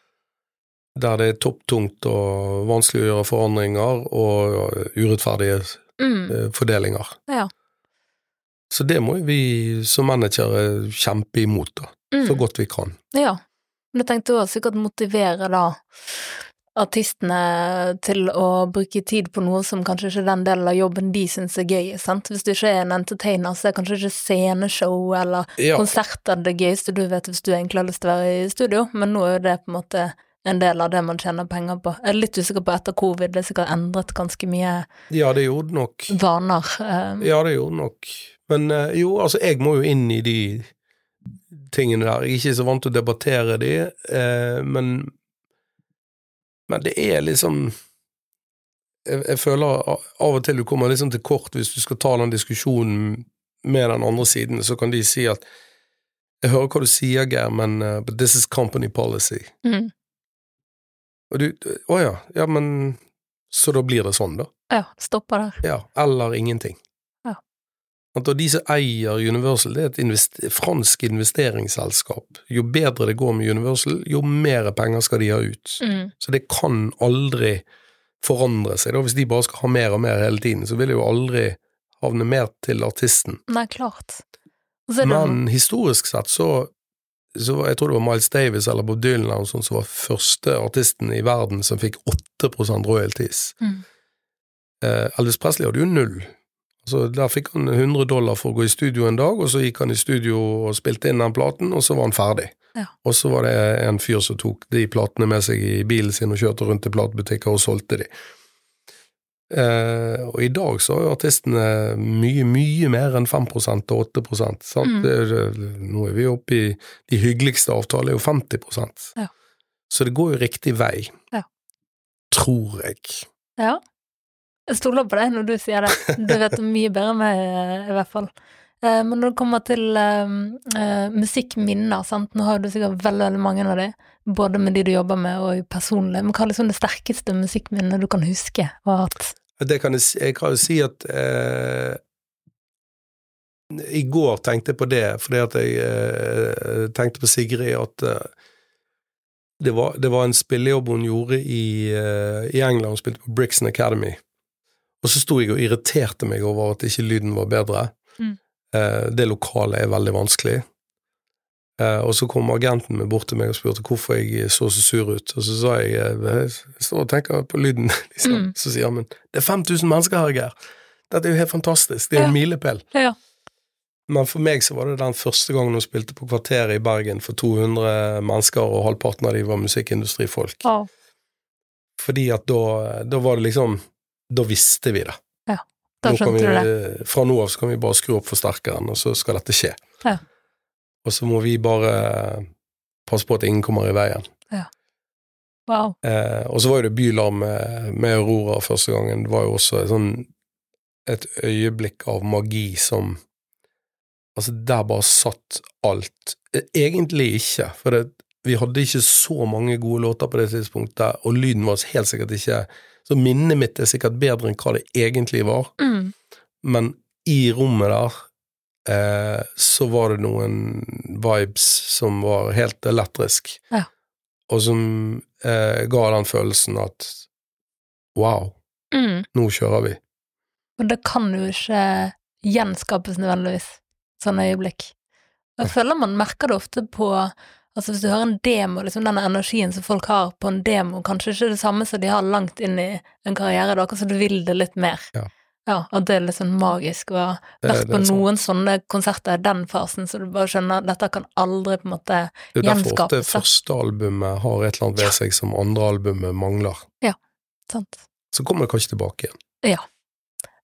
Der det er topptungt og vanskelig å gjøre forandringer og urettferdige Mm. eh, fordelinger. Ja. Så det må vi som managere kjempe imot, da, Mm. så godt vi kan. Ja. Men jeg tenkte også sikkert motivere da artistene til å bruke tid på noe som kanskje ikke er den delen av jobben de syns er gøy, sant. Hvis du ikke er en entertainer, så er kanskje ikke sceneshow eller Ja, konserter det gøyeste du vet hvis du egentlig har lyst til å være i studio, men nå er jo det på en måte en del av det man tjener penger på. Jeg er litt usikker på etter covid, det er sikkert endret ganske mye ja, det gjorde nok. vaner. eh, Ja, det gjorde nok. Men eh, jo, altså, jeg må jo inn i de tingene der. Jeg er ikke så vant til å debattere de, eh, men Men det er liksom jeg, jeg føler av og til du kommer liksom til kort hvis du skal ta den diskusjonen med den andre siden, så kan de si at jeg hører hva du sier, Geir, men uh, but this is company policy. mm. Og du Å ja, ja, men Så da blir det sånn, da? Ja, stopper der. Ja. Eller ingenting. Og de som eier Universal, det er et invest fransk investeringsselskap. Jo bedre det går med Universal, jo mer penger skal de ha ut. Mm. Så det kan aldri forandre seg. Da. Hvis de bare skal ha mer og mer hele tiden, så vil det jo aldri havne mer til artisten. Nei, klart. Det Men historisk sett så, så Jeg tror det var Miles Davis eller Bob Dylan eller sånt som var første artisten i verden som fikk 8 royalties. Mm. Eh, Elvis Presley hadde jo null. Altså, der fikk han 100 dollar for å gå i studio en dag, og så gikk han i studio og spilte inn den platen, og så var han ferdig. Ja. Og så var det en fyr som tok de platene med seg i bilen sin og kjørte rundt til platebutikker og solgte de. Eh, og i dag så har jo artistene mye, mye mer enn 5 og 8 sant? Mm. Det nå er vi oppe i De hyggeligste avtalene er jo 50 Ja. Så det går jo riktig vei. Ja. Tror jeg. Ja. Jeg stoler på deg når du sier det. Du vet mye bedre enn meg, i hvert fall. Eh, Men når det kommer til eh, eh, musikkminner, sant, nå har du sikkert veldig, veldig mange av de, både med de du jobber med og personlig, men hva er liksom det sterkeste musikkminnet du kan huske og ha? Det kan jeg, jeg kan jo si at eh, I går tenkte jeg på det, fordi at jeg eh, tenkte på Sigrid at eh, det, var, det var en spillejobb hun gjorde i, i England, hun spilte på Brixton Academy. Og så sto jeg og irriterte meg over at ikke lyden var bedre. Mm. Eh, det lokalet er veldig vanskelig. Eh, og så kom agenten min bort til meg og spurte hvorfor jeg så så sur ut, og så sa jeg eh, jeg står og tenker på lyden, liksom. Mm. Så sier han men det er 5000 mennesker her, Geir. Dette er jo helt fantastisk, det er jo Ja. en milepæl. Ja. Men for meg så var det den første gangen hun spilte på Kvarteret i Bergen for 200 mennesker, og halvparten av de var musikkindustrifolk. Ja. Fordi at da, da var det liksom Da visste vi det. Da Nå kan skjønte du det. fra nå av så kan vi bare skru opp forsterkeren, og så skal dette skje. Ja. Og så må vi bare passe på at ingen kommer i veien. Wow. Eh, og så var jo det bylarm med, med Aurora første gangen. Det var jo også et sånn et øyeblikk av magi som Altså, der bare satt alt. Egentlig ikke, for det, vi hadde ikke så mange gode låter på det tidspunktet, og lyden var helt sikkert ikke Så minnet mitt er sikkert bedre enn hva det egentlig var, Mm. men i rommet der eh, så var det noen vibes som var helt elektrisk, Ja. og som eh, ga den følelsen at wow, Mm. nå kjører vi. Og det kan jo ikke gjenskapes nødvendigvis, sånne øyeblikk. Jeg føler man merker det ofte på Altså hvis du hører en demo, liksom denne energien som folk har på en demo, kanskje ikke det samme som de har langt inn i en karriere, da, så du vil det litt mer. Ja. Ja, at det er litt sånn magisk, og ha Det- vært på noen noen sånne konserter i den fasen, så du bare skjønner at dette kan aldri på en måte Det er derfor ofte første albumet har et eller annet ved seg som andre albumet mangler. Sant. Så kommer det kanskje tilbake igjen.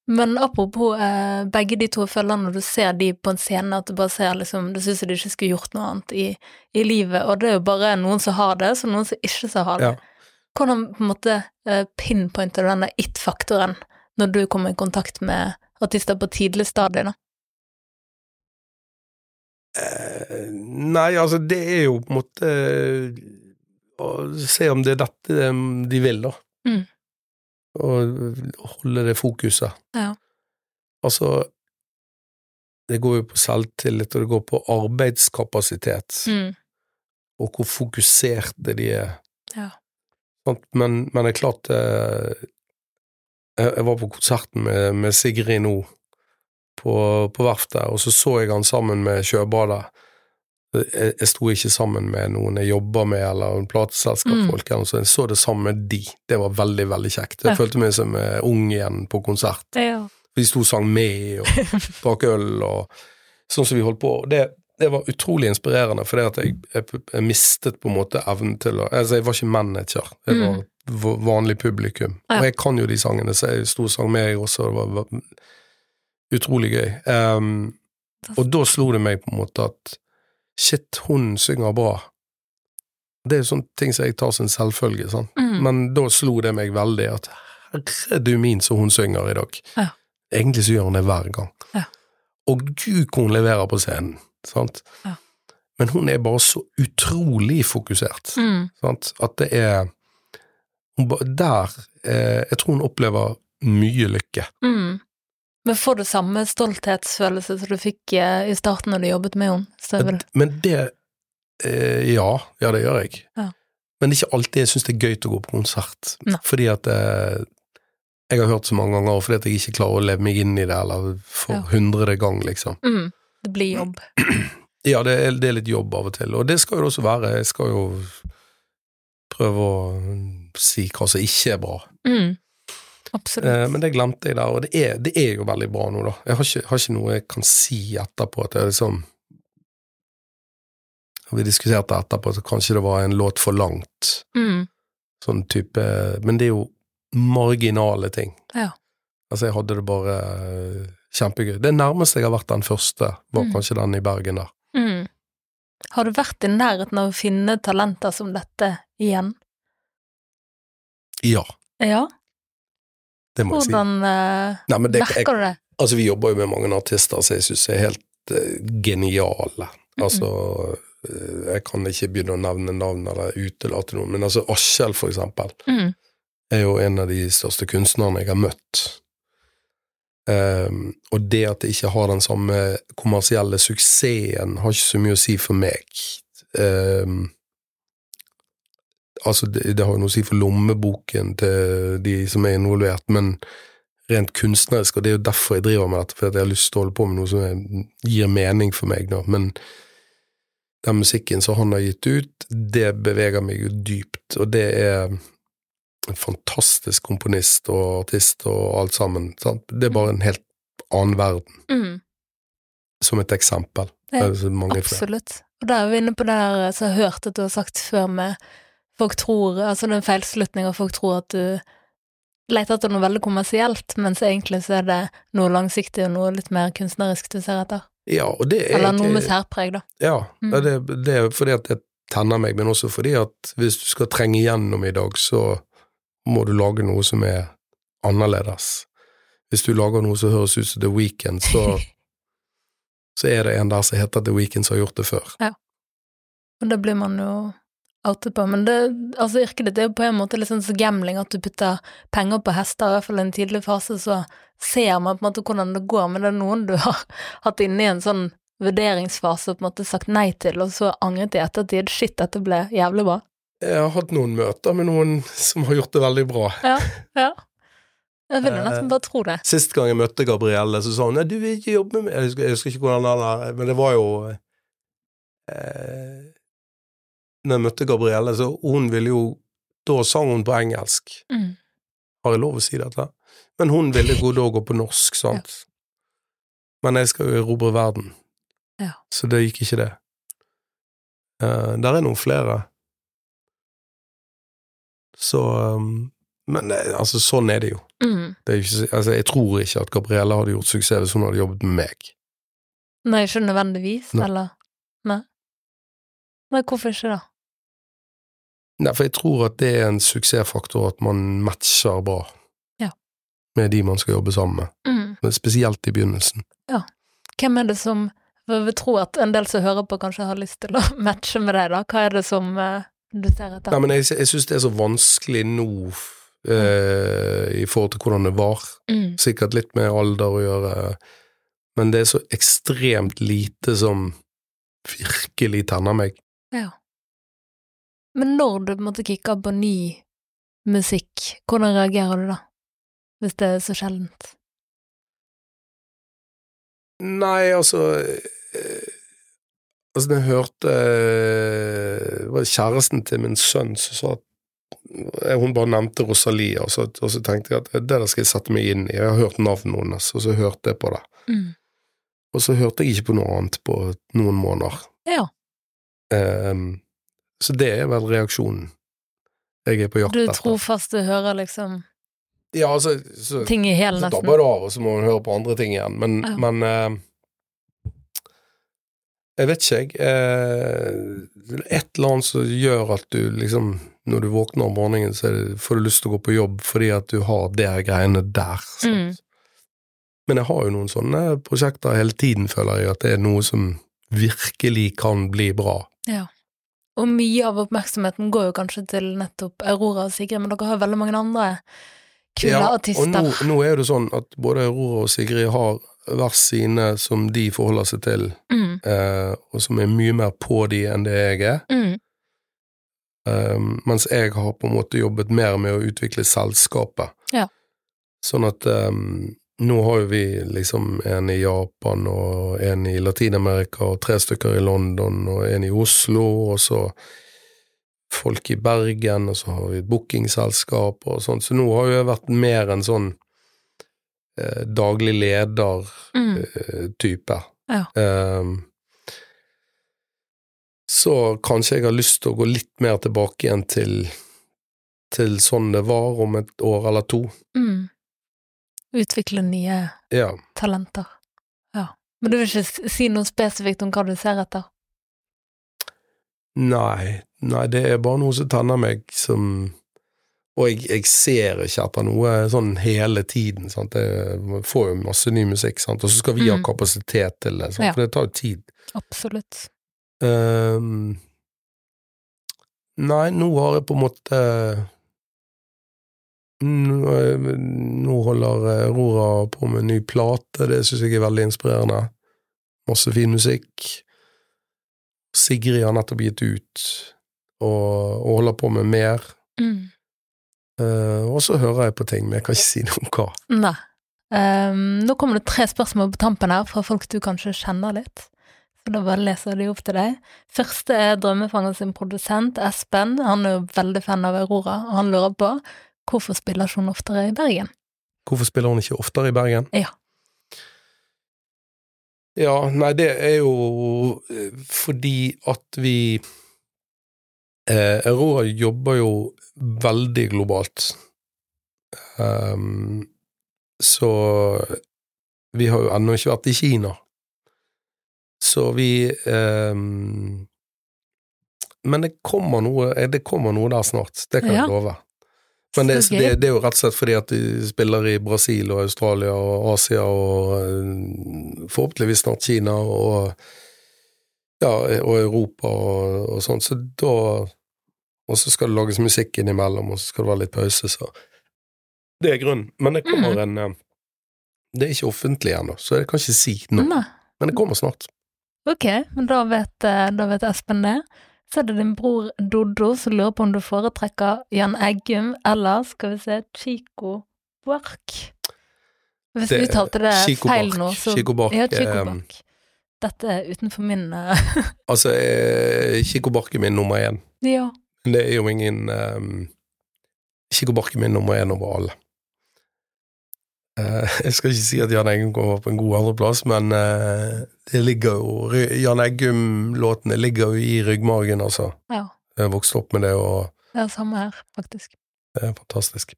Men apropos eh, begge de to følgerne, når du ser de på en scene, at du bare ser liksom Du syns de ikke skulle gjort noe annet i, i livet, og det er jo bare noen som har det, så noen som ikke så har det. Ja. Hvordan på en måte eh, pinpointer du denne it-faktoren når du kommer i kontakt med artister på tidlig stadie, da? Eh, nei, altså, det er jo på en måte eh, å se om det er dette de vil, da. Mm. Og holde det fokuset. Ja. Altså Det går jo på selvtillit, og det går på arbeidskapasitet, Mm. og hvor fokuserte de er. Ja. Men, men det er klart eh, jeg, jeg var på konserten med, med Sigrid nå, på, på verftet, og så så jeg han sammen med Sjøbadet. Jeg, jeg sto ikke sammen med noen jeg jobber med, eller en plateselskapsfolk, Mm. Så jeg så det sammen med de. Det var veldig, veldig kjekt. Jeg Ja. følte meg som eh, ung igjen på konsert. Ja. De sto og sang med, og drakk øl, og sånn som vi holdt på. Det, det var utrolig inspirerende, for jeg, jeg, jeg mistet på en måte evnen til å Altså, jeg var ikke manager, jeg var mm. vanlig publikum. Ja. Og jeg kan jo de sangene, så jeg sto og sang med, jeg også, det var, var utrolig gøy. Um, og da slo det meg på en måte at shit, hun synger bra. Det er jo sånne ting som jeg tar som selvfølge, sånn. Mm. Men da slo det meg veldig at herre du min så hun synger i dag. Ja. Egentlig så gjør hun det hver gang. Ja. Og gud hvor hun leverer på scenen, sant. Ja. Men hun er bare så utrolig fokusert, Mm. sant, at det er Der eh, Jeg tror hun opplever mye lykke. Mm. Men får du samme stolthetsfølelse som du fikk eh, i starten når du jobbet med henne? Men det eh, Ja, ja, det gjør jeg. Ja. Men det er ikke alltid jeg syns det er gøy å gå på konsert, Ne. fordi at eh, jeg har hørt så mange ganger, og fordi at jeg ikke klarer å leve meg inn i det, eller for Ja. hundrede gang, liksom. mm. Det blir jobb. Ja, det er, det er litt jobb av og til, og det skal jo det også være. Jeg skal jo prøve å si hva som ikke er bra. Mm. Absolutt. Eh, men det glemte jeg der, og det er, det er jo veldig bra nå, da. Jeg har ikke, har ikke noe jeg kan si etterpå at det er liksom Vi diskuterte etterpå at kanskje det var en låt for langt, Mm. sånn type Men det er jo marginale ting. Ja. Altså, jeg hadde det bare eh, kjempegøy. Det nærmeste jeg har vært den første, var Mm. kanskje den i Bergen der. Mm. Har du vært i nærheten av å finne talenter som dette igjen? Ja, Ja. Det må jeg si. Hvordan eh, Nei, det, merker du det? Altså, vi jobber jo med mange artister som jeg syns er helt uh, geniale. Altså, eh, jeg kan ikke begynne å nevne navn eller utelate noen, men altså Askjell, for eksempel, Mm. er jo en av de største kunstnerne jeg har møtt. Um, og det at det ikke har den samme kommersielle suksessen, har ikke så mye å si for meg. Ehm, altså, det, det har jo noe å si for lommeboken til de som er involvert, men rent kunstnerisk, og det er jo derfor jeg driver med dette, fordi jeg har lyst til å holde på med noe som er, gir mening for meg, da. Men den musikken som han har gitt ut, det beveger meg jo dypt, og det er en fantastisk komponist og artist og alt sammen. Sant? Det er bare en helt annen verden. Mm. som et eksempel. Ja, mange flere. Absolutt. Og da er vi inne på det her som jeg hørte at du har sagt før med folk tror Altså det er en feilslutning, og folk tror at du leter etter noe veldig kommersielt, mens egentlig så er det noe langsiktig og noe litt mer kunstnerisk du ser etter. Ja, og det er Eller noe med særpreg, da. Ja, Mm. det, det er fordi at det tenner meg, men også fordi at hvis du skal trenge igjennom i dag, så må du lage noe som er annerledes. Hvis du lager noe som høres ut som The Weeknd, så, så er det en der som heter The Weeknd som har gjort det før. Ja. Og da blir man jo outet på. Men det, altså yrket ditt er jo på en måte litt sånn som gambling, at du putter penger på hester, i hvert fall i en tidlig fase, så ser man på en måte hvordan det går, men det er noen du har hatt inne i en sånn vurderingsfase og på en måte sagt nei til, og så angret i ettertid. Shit, dette ble jævlig bra. Jeg har hatt noen møter med noen som har gjort det veldig bra. Ja, ja. Jeg vil Eh, nesten bare tro det. Sist gang jeg møtte Gabrielle, så sa hun nei, du vil ikke jobbe med meg Jeg husker, jeg husker ikke hvordan det er, men det var jo eh, Når jeg møtte Gabrielle, så hun ville jo Da sang hun på engelsk. Mm. Har jeg lov å si dette? Men hun ville gå, da gå på norsk, sant? Men jeg skal jo erobre verden, Ja. så det gikk ikke det. Uh, der er noen flere. Så um, Men eh, altså, sånn er det jo. Mm. Det er ikke, altså, jeg tror ikke at Gabrielle hadde gjort suksess hvis hun hadde jobbet med meg. Nei, ikke nødvendigvis, Nei. eller? Nei. Nei, hvorfor ikke da? Nei, for jeg tror at det er en suksessfaktor at man matcher bra Ja. med de man skal jobbe sammen med, Mm. Spesielt i begynnelsen. Ja. Hvem er det som for Jeg vil tro at en del som hører på, kanskje har lyst til å matche med deg, da. Hva er det som eh, du ser etter? Nei, men jeg, jeg syns det er så vanskelig nå Mm. i forhold til hvordan det var. Mm. Sikkert litt med alder å gjøre, men det er så ekstremt lite som virkelig tenner meg. Ja. Men når du på en måte på ny musikk, hvordan reagerer du da? Hvis det er så sjeldent? Nei, altså eh, Altså, jeg hørte eh, Det var kjæresten til min sønn som sa at eh, Hun bare nevnte Rosalia, og så, og så tenkte jeg at det der skal jeg sette meg inn i. Jeg har hørt navnet hennes, og så hørte jeg på det. Mm. Og så hørte jeg ikke på noe annet på noen måneder. Ja. Ehm, så det er vel reaksjonen jeg er på jakt Du etter. tror fast du hører liksom Ja, altså, så, ting i hæl, så nesten? dabber det av, og så må man høre på andre ting igjen. Men, Ja. men uh, Jeg vet ikke, jeg. Uh, et eller annet som gjør at du liksom Når du våkner om morgenen, så det, får du lyst til å gå på jobb fordi at du har de greiene der. Mm. Men jeg har jo noen sånne prosjekter hele tiden, føler jeg, at det er noe som virkelig kan bli bra. Ja. Og mye av oppmerksomheten går jo kanskje til nettopp Aurora og Sigrid, men dere har veldig mange andre kule Ja, artister. Og nå, nå er det sånn at både Aurora og Sigrid har hver sine som de forholder seg til, Mm. eh, og som er mye mer på de enn det jeg er. Mm. Eh, mens jeg har på en måte jobbet mer med å utvikle selskapet. Ja. Sånn at eh, nå har jo vi liksom en i Japan og en i Latin-Amerika og tre stykker i London og en i Oslo, og så folk i Bergen, og så har vi et bookingselskap og sånn. Så nå har jo jeg vært mer en sånn eh, daglig leder-type. Mm. Ja. Ehm, så kanskje jeg har lyst til å gå litt mer tilbake igjen til, til sånn det var om et år eller to. Mm. Utvikle nye Ja. talenter. Ja. Men du vil ikke si noe spesifikt om hva du ser etter? Nei, nei, det er bare noe som tenner meg som Og jeg, jeg ser ikke etter noe sånn hele tiden, sant. Jeg får jo masse ny musikk, sant, og så skal vi ha Mm. kapasitet til det, sant? For det tar jo tid. Absolutt. Um, nei, nå har jeg på en måte Nå, nå holder Aurora på med en ny plate, det syns jeg er veldig inspirerende. Masse fin musikk. Sigrid har nettopp gitt ut, og, og holder på med mer. Mm. Uh, og så hører jeg på ting, men jeg kan ikke si noe om hva. Nei. Um, nå kommer det tre spørsmål på tampen her fra folk du kanskje kjenner litt. Så da bare leser de opp til deg. Første er Drømmefanger sin produsent, Espen. Han er jo veldig fan av Aurora, og han lurer på hvorfor spiller ikke hun oftere i Bergen? Hvorfor spiller hun ikke oftere i Bergen? Ja. Ja, nei, det er jo eh, fordi at vi eh, Aurora jobber jo veldig globalt. Um, så vi har jo ennå ikke vært i Kina. Så vi um, Men det kommer, noe, eh, det kommer noe der snart, det kan Ja. jeg love. Men det, det, det er jo rett og slett fordi at de spiller i Brasil og Australia og Asia og eh, forhåpentligvis snart Kina og ja, og Europa og, og sånn, så da Og så skal det lages musikk innimellom, og så skal det være litt pause, så Det er grunnen. Men det kommer mm. en eh, Det er ikke offentlig ennå, så jeg kan ikke si nå. Men det kommer snart. Ok, men da vet, eh, da vet Espen det. Så er det din bror Doddo som lurer på om du foretrekker Jan Eggum eller, skal vi se, Chico Bark. Hvis Det- du uttalte det Chico feil Bark. nå, så Chico Bark, Ja, Chico eh, Bark. Dette er utenfor min eh, Altså, eh, Chico Bark er min nummer én. Ja. Det er jo ingen um, Chico Bark er min nummer én over alle. Eh, jeg skal ikke si at Jan Eggum kommer på en god andreplass, men eh, det ligger jo Jan Eggum-låtene ligger jo i ryggmargen, altså. ja. Jeg har vokst opp med det, og Det er samme her, faktisk. det er fantastisk.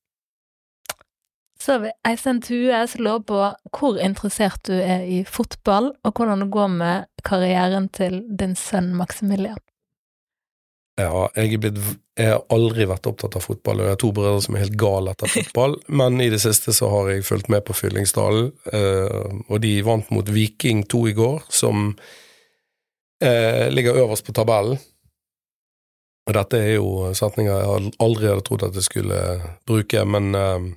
Så har vi Eistein Tue som lurer på hvor interessert du er i fotball, og hvordan det går med karrieren til din sønn Maximilian. Ja, jeg, er blitt, jeg har aldri vært opptatt av fotball, og jeg har to brødre som er helt gale etter fotball, men i det siste så har jeg fulgt med på Fyllingsdalen, eh, og de vant mot Viking 2 i går, som eh, ligger øverst på tabellen. Og dette er jo setninger jeg aldri hadde trodd at jeg skulle bruke, men, eh,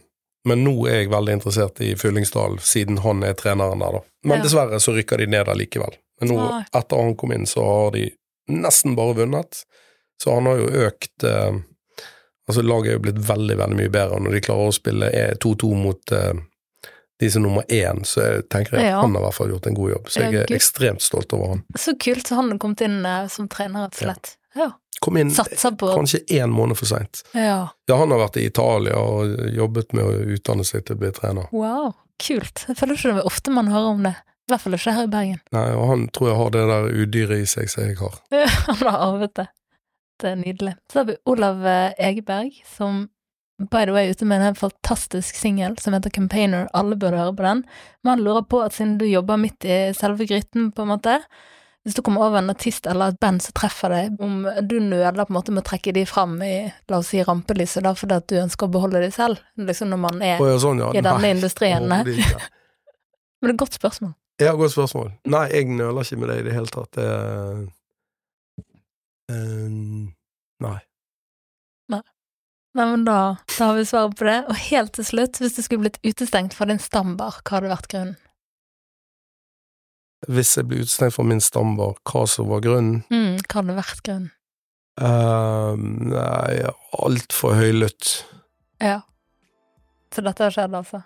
men nå er jeg veldig interessert i Fyllingsdal, siden han er treneren der, da. Men Ja. dessverre så rykker de ned allikevel. Men nå, etter han kom inn, så har de nesten bare vunnet. Så han har jo økt eh, Altså, laget er jo blitt veldig, veldig mye bedre. Når de klarer å spille eh, 2-2 mot eh, de som er nummer én, så jeg tenker jeg Ja. han har i hvert fall gjort en god jobb. Så jeg er ekstremt stolt over han. Så kult så han har kommet inn eh, som trener, rett og slett. Ja. Kom inn på kanskje én måned for seint. Ja. Ja, han har vært i Italia og jobbet med å utdanne seg til å bli trener. Wow, kult. Jeg føler ikke det er ofte man hører om det. I hvert fall ikke her i Bergen. Nei, og han tror jeg har det der udyret i seg som jeg har. Han har arvet det. Er nydelig. Så har vi Olav eh, Egeberg, som by the way er ute med en helt fantastisk singel som heter Campaigner. Alle burde høre på den. Men han lurer på at siden du jobber midt i selve gryten, på en måte Hvis du kommer over en artist eller et band som treffer deg, om du nøler på en måte med å trekke de fram i, la oss si, rampelyset, da fordi at du ønsker å beholde de selv? Liksom når man er ja, sånn, ja. i denne Nei, industrien. ikke. Men det er et godt spørsmål. Ja, godt spørsmål. Nei, jeg nøler ikke med det i det hele tatt. Det, eh, nei. Nei, men da, da har vi svaret på det. Og helt til slutt, hvis du skulle blitt utestengt fra din stambar, hva hadde vært grunnen? Hvis jeg blir utestengt fra min stambar, hva som var grunnen? Mm, hva hadde vært grunnen? Uh, nei, altfor høylytt. Ja. Så dette har skjedd, altså?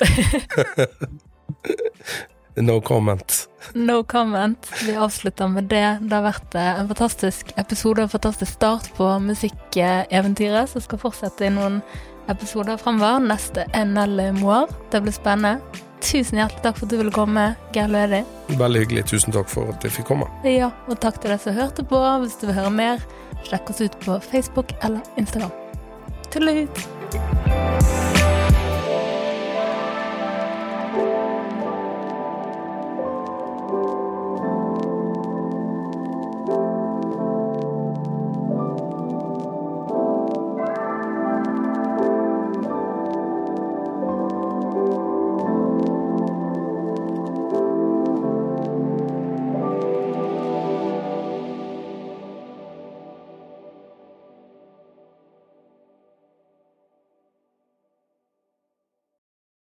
no comment. No comment. Vi avslutter med det. Det har vært eh, en fantastisk episode, en fantastisk start på musikkeventyret, som skal fortsette i noen episoder fremover. Neste er Nelly Moir. Det blir spennende. Tusen hjertelig takk for at du ville komme, Geir Lødi. Veldig hyggelig. Tusen takk for at jeg fikk komme. Ja, og takk til deg som hørte på. Hvis du vil høre mer, sjekk oss ut på Facebook eller Instagram. Tullut!